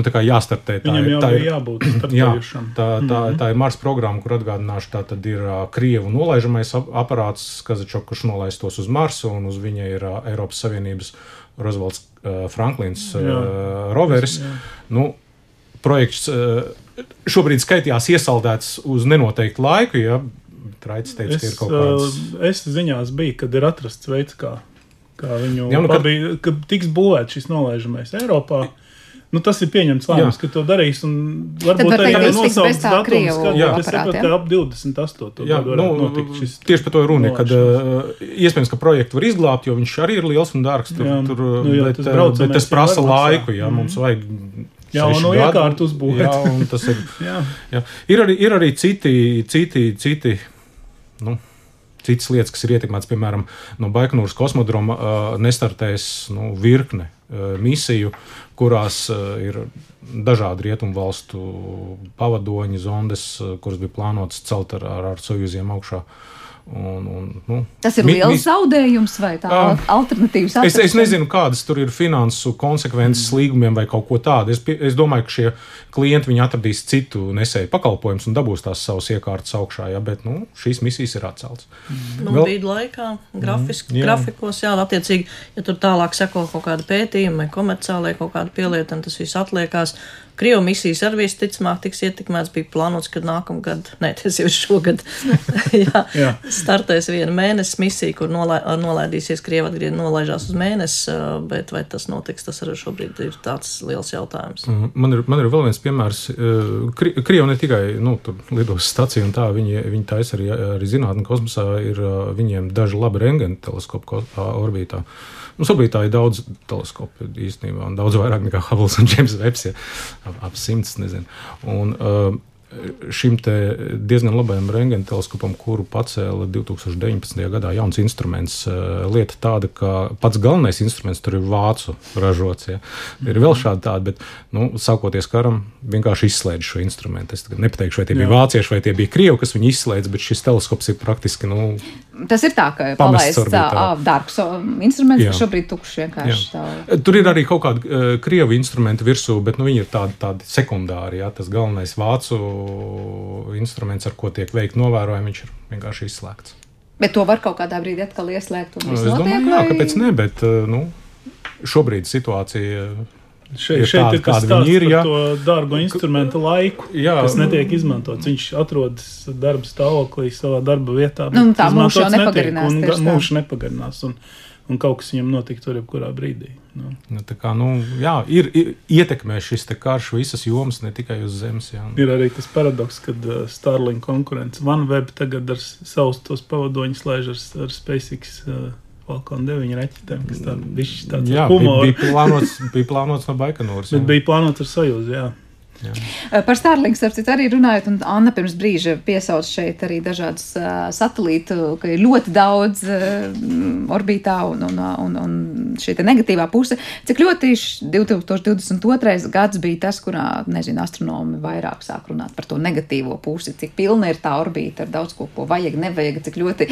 nu, jāstartē. Tā Viņam ir, tā ir jābūt [clears throat] jā, tā, tā, mm -hmm. tā ir Mars programma, kur atgādināšu, tā tad ir uh, Krievu nolaižamais aparāts, Kazačok, kurš nolaistos uz Marsu, un uz viņa ir uh, Eiropas Savienības Rozvalds uh, Franklins uh, roveris. Jā. Nu, projekts uh, šobrīd skaitījās iesaldēts uz nenoteiktu laiku. Ja, Traicis teica, es, ka ir kaut kāds. Es ziņās biju, kad ir atrasts veids, kā, kā viņu Jā, nu, pabī, ka tiks būvēts šis nolaižamais Eiropā. Nu, tas ir pieņemts lēmums, ka to darīs. Varbūt tā nosaukts datums, kad es saprotu, ka ap 28. Jā, nu, šis tieši par to ir runa, kad uh, iespējams, ka projektu var izglābt, jo viņš arī ir liels un dārgs. Tur, jā, tur, nu, jā, bet, tas, bet tas prasa laiku, jā, mums mm. vajag Jā, un no iekārtu uzbūvēt. Jā, un tas ir. [laughs] jā. Jā. Ir, arī, ir arī citi, citi, citi nu, citas lietas, kas ir ietekmētas, piemēram, no Baiknūras kosmodroma uh, nestartēs nu, virkne uh, misiju, kurās uh, ir dažādi rietumu valstu pavadoņi, zondes, uh, kuras bija plānotas celt ar, ar, ar sojuziem augšā. Un, un, nu, Tas ir mi- liels mis- zaudējums vai tā Ā, alternatīvas Es, es atrašana? nezinu, kādas tur ir finansu konsekvences līgumiem vai kaut ko tādu. Es, es domāju, ka šie klienti viņi atradīs citu nesēju pakalpojumus un dabūs tās savas iekārtas augšā, ja, bet nu, šīs misijas ir atceltas. Nu, Vēl- Brīdi laikā, grafiski, jā. jā. grafikos, jā, attiecīgi, ja tur tālāk seko kaut kāda pētījuma vai komerciālai kaut kāda pielietana, tas viss atliekās. Krievu misijas arī visticamāk tiks ietekmēts, bija plānots, ka nākamgad, ne, tas jau ir šogad, [laughs] jā, Jā. Startēs viena mēnesis misija, kur nolai, nolaidīsies Krievu atgriezt, nolaižās uz mēnesi, bet vai tas notiks, tas arī šobrīd ir tāds liels jautājums. Mhm. Man ir, man ir vēl viens piemērs. Kri- Krievi ne tikai nu, lidos stācija un tā, viņi, viņi taisa arī, arī zinātnē, kosmosā ir viņiem daži labi rengeni ā, orbītā. Mums orbītā ir daudz teleskopu īstenībā, un daudz vairāk nekā Hubble un James Webs, ja, ap simts, nezinu. Un, uh, Šim diezgan labajam rengēna teleskopam, kuru pacēla 2019. gadā, jauns instruments. eh, Lieta tāda, ka pats galvenais instruments tur ir vācu ražots. Ja. Ir vēl šādi tādi, bet, nu, sākoties karam, vienkārši izslēdz šo instrumentu. Es nepateikšu, vai tie bija Jā. vācieši vai tie bija krievi, kas viņu izslēdz, bet šis teleskops ir praktiski nu, Tas ir tā, ka palaists o, instruments, Jā. kas šobrīd tukšs vienkārši. Tur ir arī kaut kādi uh, krievu instrumenti virsū, bet nu, viņi ir tādi, tādi sekundāri. Ja? Tas galvenais vācu instruments, ar ko tiek veikti novērojumi, viņš ir vienkārši izslēgts. Bet to var kaut kādā brīdī atkal ieslēgt es notiek, domāju, jā, vai- kāpēc ne, bet uh, nu, šobrīd situācija. Šeit, Ir šeit tādi, ir stāsts viņi ir, jā. to dārgo instrumentu laiku, Jā. kas netiek izmantots. Viņš atrodas darba stāvoklī, savā darba vietā. Nu, tā netiek, nepagarinās. Mūžs nepagarinās. Un, un kaut kas viņam notika tur jebkurā brīdī. Nu. Nu, tā kā, nu, jā, ir, ir ietekmē šis karš visas jomas, ne tikai uz zemes. Jā. Ir arī tas paradoks, ka uh, Starlink konkurence OneWeb tagad ar savus tos pavadoņus laiž ar, ar SpaceX uh, Falcon 9 raķetēm, kas tā, bišķi tāds Jā, bija, bija, plānots, bija plānots no Baikonūras. [laughs] Bet bija plānots ar sajūzu, jā. Par Starlink, starp citu, arī runājot, un Anna pirms brīža piesauc šeit arī dažādus uh, satelītu, ka ir ļoti daudz uh, orbītā un, un, un, un šī te negatīvā puse. Cik ļoti š- 2022. gads bija tas, kurā, nezinu, astronomi vairāk sāk runāt par to negatīvo pusi, cik pilna ir tā orbīta ar daudz ko, ko vajag, nevajag, cik ļoti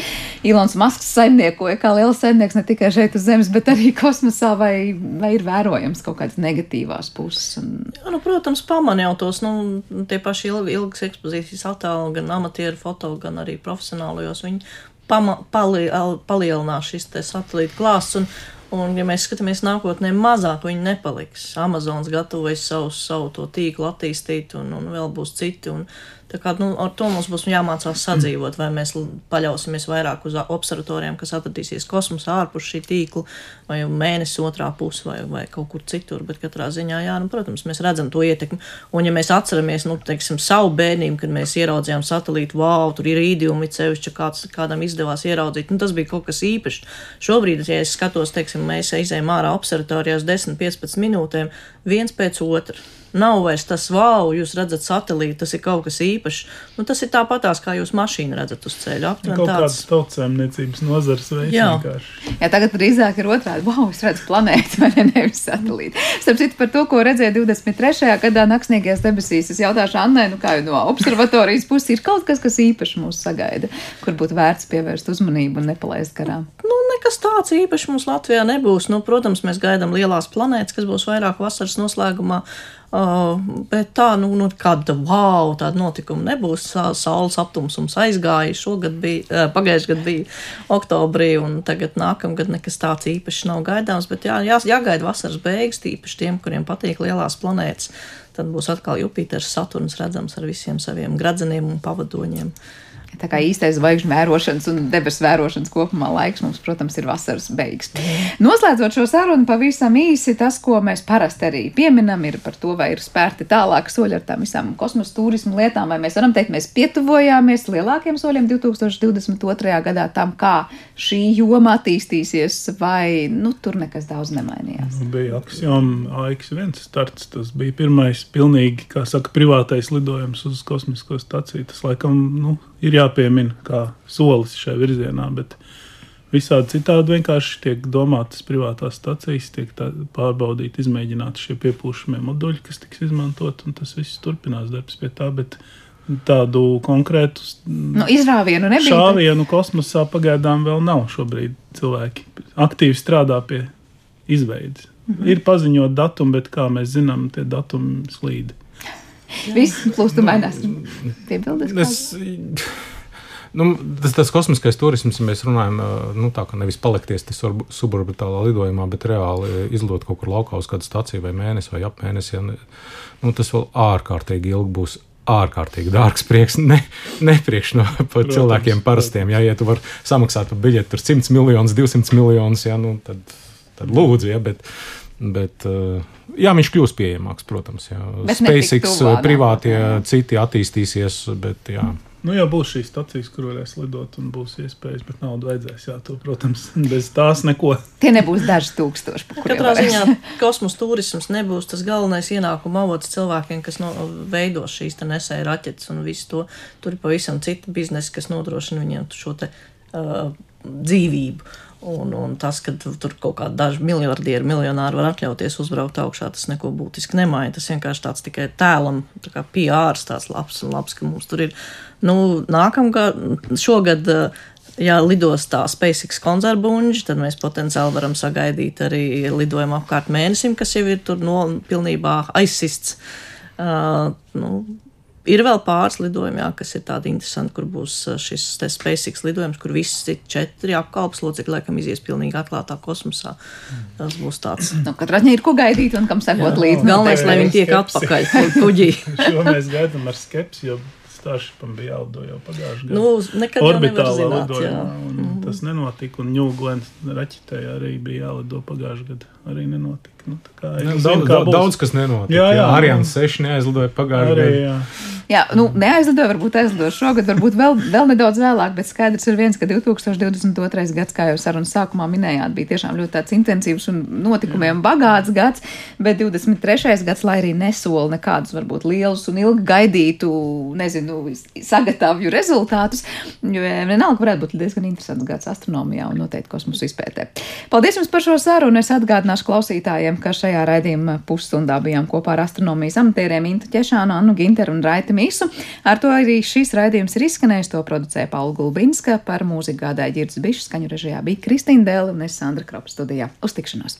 Ilons Masks saimniekoja kā liels saimnieks ne tikai šeit uz Zemes, bet arī kosmosā, vai, vai ir vērojams kaut kādas negatīvās puses. Un, Jā, nu, protams, pamanīju jau tos, nu, tie paši ilg, ilgas ekspozīcijas attēli, gan amatieru foto, gan arī profesionālajos. Viņi pama, pali, al- palielinās šis te satelīta klāsts. Un, un, ja mēs skatāmies nākotnē, mazāk viņi nepaliks. Amazons gatavojas savu, savu to tīklu attīstīt, un, un vēl būs citi. Un, Tā kā, nu, ar to mums būs jāmācās sadzīvot, vai mēs paļausimies vairāk uz observatoriem, kas atradīsies kosmosā ārpus šī tīkla, vai mēnesis otrā pusē, vai, vai kaut kur citur. Bet katrā ziņā, jā, nu, protams, mēs redzam to ietekmi. Un, ja mēs atceramies, nu, teiksim, savu bērnību, kad mēs ieraudzījām satelītu, wow, tur ir īdiumi, cevišķi kāds, kādam izdevās ieraudzīt, nu, tas bija kaut kas īpašs. Šobrīd, ja es skatos, teiksim, mēs aizējām ārā observatorijās 10-15 minūtēm, viens pēc otra. Nav vairs tas, wow, jūs redzat satelītu, tas ir kaut kas īpašs. Nu, tas ir tāpatās, kā jūs mašīnu redzat uz ceļa. Aptuveni Kaut kādas tāds. tautsēmniecības nozares veids Jā. vienkārši. Jā, tagad drīzāk ir otrādi. Wow, es redzu planētu, [laughs] vai ne? Nevis satelītu. Starp citu, par to, ko redzēju 23. gadā naktsniegajās debesīs, es jautāšu Annai, nu kā jau no observatorijas puses ir kaut kas, kas īpaši mūs sagaida, kur būtu vērts pievērst uzmanību un nepalaist garām. Nu, nekas tāds īpašs mums Latvijā nebūs. Nu, protams, mēs gaidām lielās planētas, kas būs vairāk vasaras noslēgumā. Uh, bet tā, nu, nu kāda wow, tāda notikuma nebūs. Sa- Saules aptumsums aizgāja. Šogad bija, uh, pagājušajā gadā bija oktobrī, un tagad nākamgad nekas tāds īpašs nav gaidāms. Bet jā, jā, jāgaida vasaras beigas, tīpaši tiem, kuriem patīk lielās planētas. Tad būs atkal Jupiters, Saturns redzams ar visiem saviem gradzeniem un pavadoņiem. Tā kā īstais zvaigžņu vērošanas un debesu vērošanas kopumā laiks mums, protams, ir vasaras beigas. Noslēdzot šo sarunu, pavisam īsi tas, ko mēs parasti arī pieminam, ir par to, vai ir spērti tālāki soļi ar tām visām kosmosa turismu lietām, vai mēs varam teikt, mēs pietuvojāmies lielākiem soļiem 2022. gadā tam, kā šī joma attīstīsies, vai nu, tur nekas daudz nemainījās. Nu, Bija axioma AX1 starts. Tas bija pirmais pilnīgi, kā saka, privātais lidojums uz kosmisko staciju. Tas, laikam, nu, ir jāpiemina kā solis šajā virzienā. Bet visādi citādi vienkārši tiek domātas privātās stacijas, tiek pārbaudīti, izmēģināti šie piepūšamie moduļi, kas tiks izmantot, un tas viss turpinās darbs pie tā. Bet tādu konkrētu Nu, izrāvienu nebija. šāvienu kosmosā pagaidām vēl nav šobrīd. Cilvēki aktīvi strādā pie izveides. Mhm. Ir paziņot datumi, bet kā mēs zinām, tie datumi slīd. [laughs] Viss plūstu mainās. Piebildes. Es, nu, tas, tas kosmiskais turisms, ja mēs runājam, ā, nu, tā kā nevis palikties suborbitālā lidojumā, bet reāli izlidot kaut kur laukā uz kādu staciju vai mēnesi vai ap mēnesi, ja, nu, tas vēl ārkārtīgi ilgi būs. Ārkārtīgi dārgs prieks, ne, ne priekš no pa Protams, cilvēkiem parastiem. Ja, ja tu vari samaksāt par biļeti tur 100 miljonus, 200 miljonus, ja, nu, tad, tad lūdzu, ja, bet, bet ā, jā, viņš kļūs pieejamāks, protams. Jā. Bet SpaceX tuvā privātie nākotnē, jā. citi attīstīsies, bet jā. Nu, jau būs šīs stacijas, kur varēs lidot, un būs iespējas, bet naudu vajadzēs. Jā, to, protams, [laughs] bez tās neko. Tie nebūs daži tūkstoši, Katrā ziņā kosmosa turisms nebūs tas galvenais ienākuma avots cilvēkiem, kas no, veido šīs te nesēju raķetes un visu to. Tur ir pavisam cita biznesa, kas nodrošina viņiem šo te, uh, dzīvību. Un, un tas, ka tu- tur kaut kādi daži miljardieri, miljonāri var atļauties uzbraukt augšā, tas neko būtiski nemaina. Tas vienkārši tāds tikai tēlam, tā kā PR tāds labs un labs, ka mums tur ir. Nu, nākamgad, šogad, uh, ja lidos tā SpaceX koncertbuļģi, tad mēs potenciāli varam sagaidīt arī lidojumu apkārt mēnesim, kas jau ir tur no pilnībā aizsists. Uh, nu, Ir vēl pāris lidojumi, jā, kas ir tādi interesanti, kur būs šis SpaceX lidojums, kur visi četri apkalpes locekļi laikam izies pilnīgi atklātā kosmosā. Tas būs tāds. Nu, katrā ziņā ir ko gaidīt un kam sekot līdzi. Galvenais, lai viņi tiek Skepsi. atpakaļ ku- kuģī. [laughs] Šo mēs gaidām ar skepsi, jo Starshipam bija jālido jau pagājušajā gadā. Nu, nekad Orbitālā lidojumā, un tas nenotika. Un Ņūglens raķetē arī bija jālido pagājušajā gadā. Arī nenotika. Nu, tā kā, Nu, es Daudz, zinu, daudz, būs. daudz kas nenotika. Jā, jā. Ariāns 6 neaizlidoja pagājušajā gadā. jā. Jā, nu, neaizlidoju, varbūt aizlidoju šogad, varbūt vēl, vēl nedaudz vēlāk, bet skaidrs ir viens, ka 2022. gads, kā jau sarunas sākumā minējāt, bija tiešām ļoti tāds intensīvs un notikumiem bagāts gads, bet 23. gads, lai arī nesola nekādus varbūt lielus un ilgi gaidītu, nezinu, sagatavju rezultātus, jo vienalga varētu būt diezgan interesants gads astronomijā un noteikti kosmosa izpētē. Paldies jums par šo sarunu. Es atgādināšu klausītājiem, ka šajā raidījuma pusstundā bijām kopā ar astronomijas amatieriem Intu Ķešānu, Annu Ginteru un Raiti Mīsu. Ar to arī šīs raidījums ir izskanējis. To producēja Paula Gulbinska, par mūziku gādāja Girds Bišs, skaņu režijā bija Kristīna Dēla un es Sandra Kropa studijā. Uz tikšanos!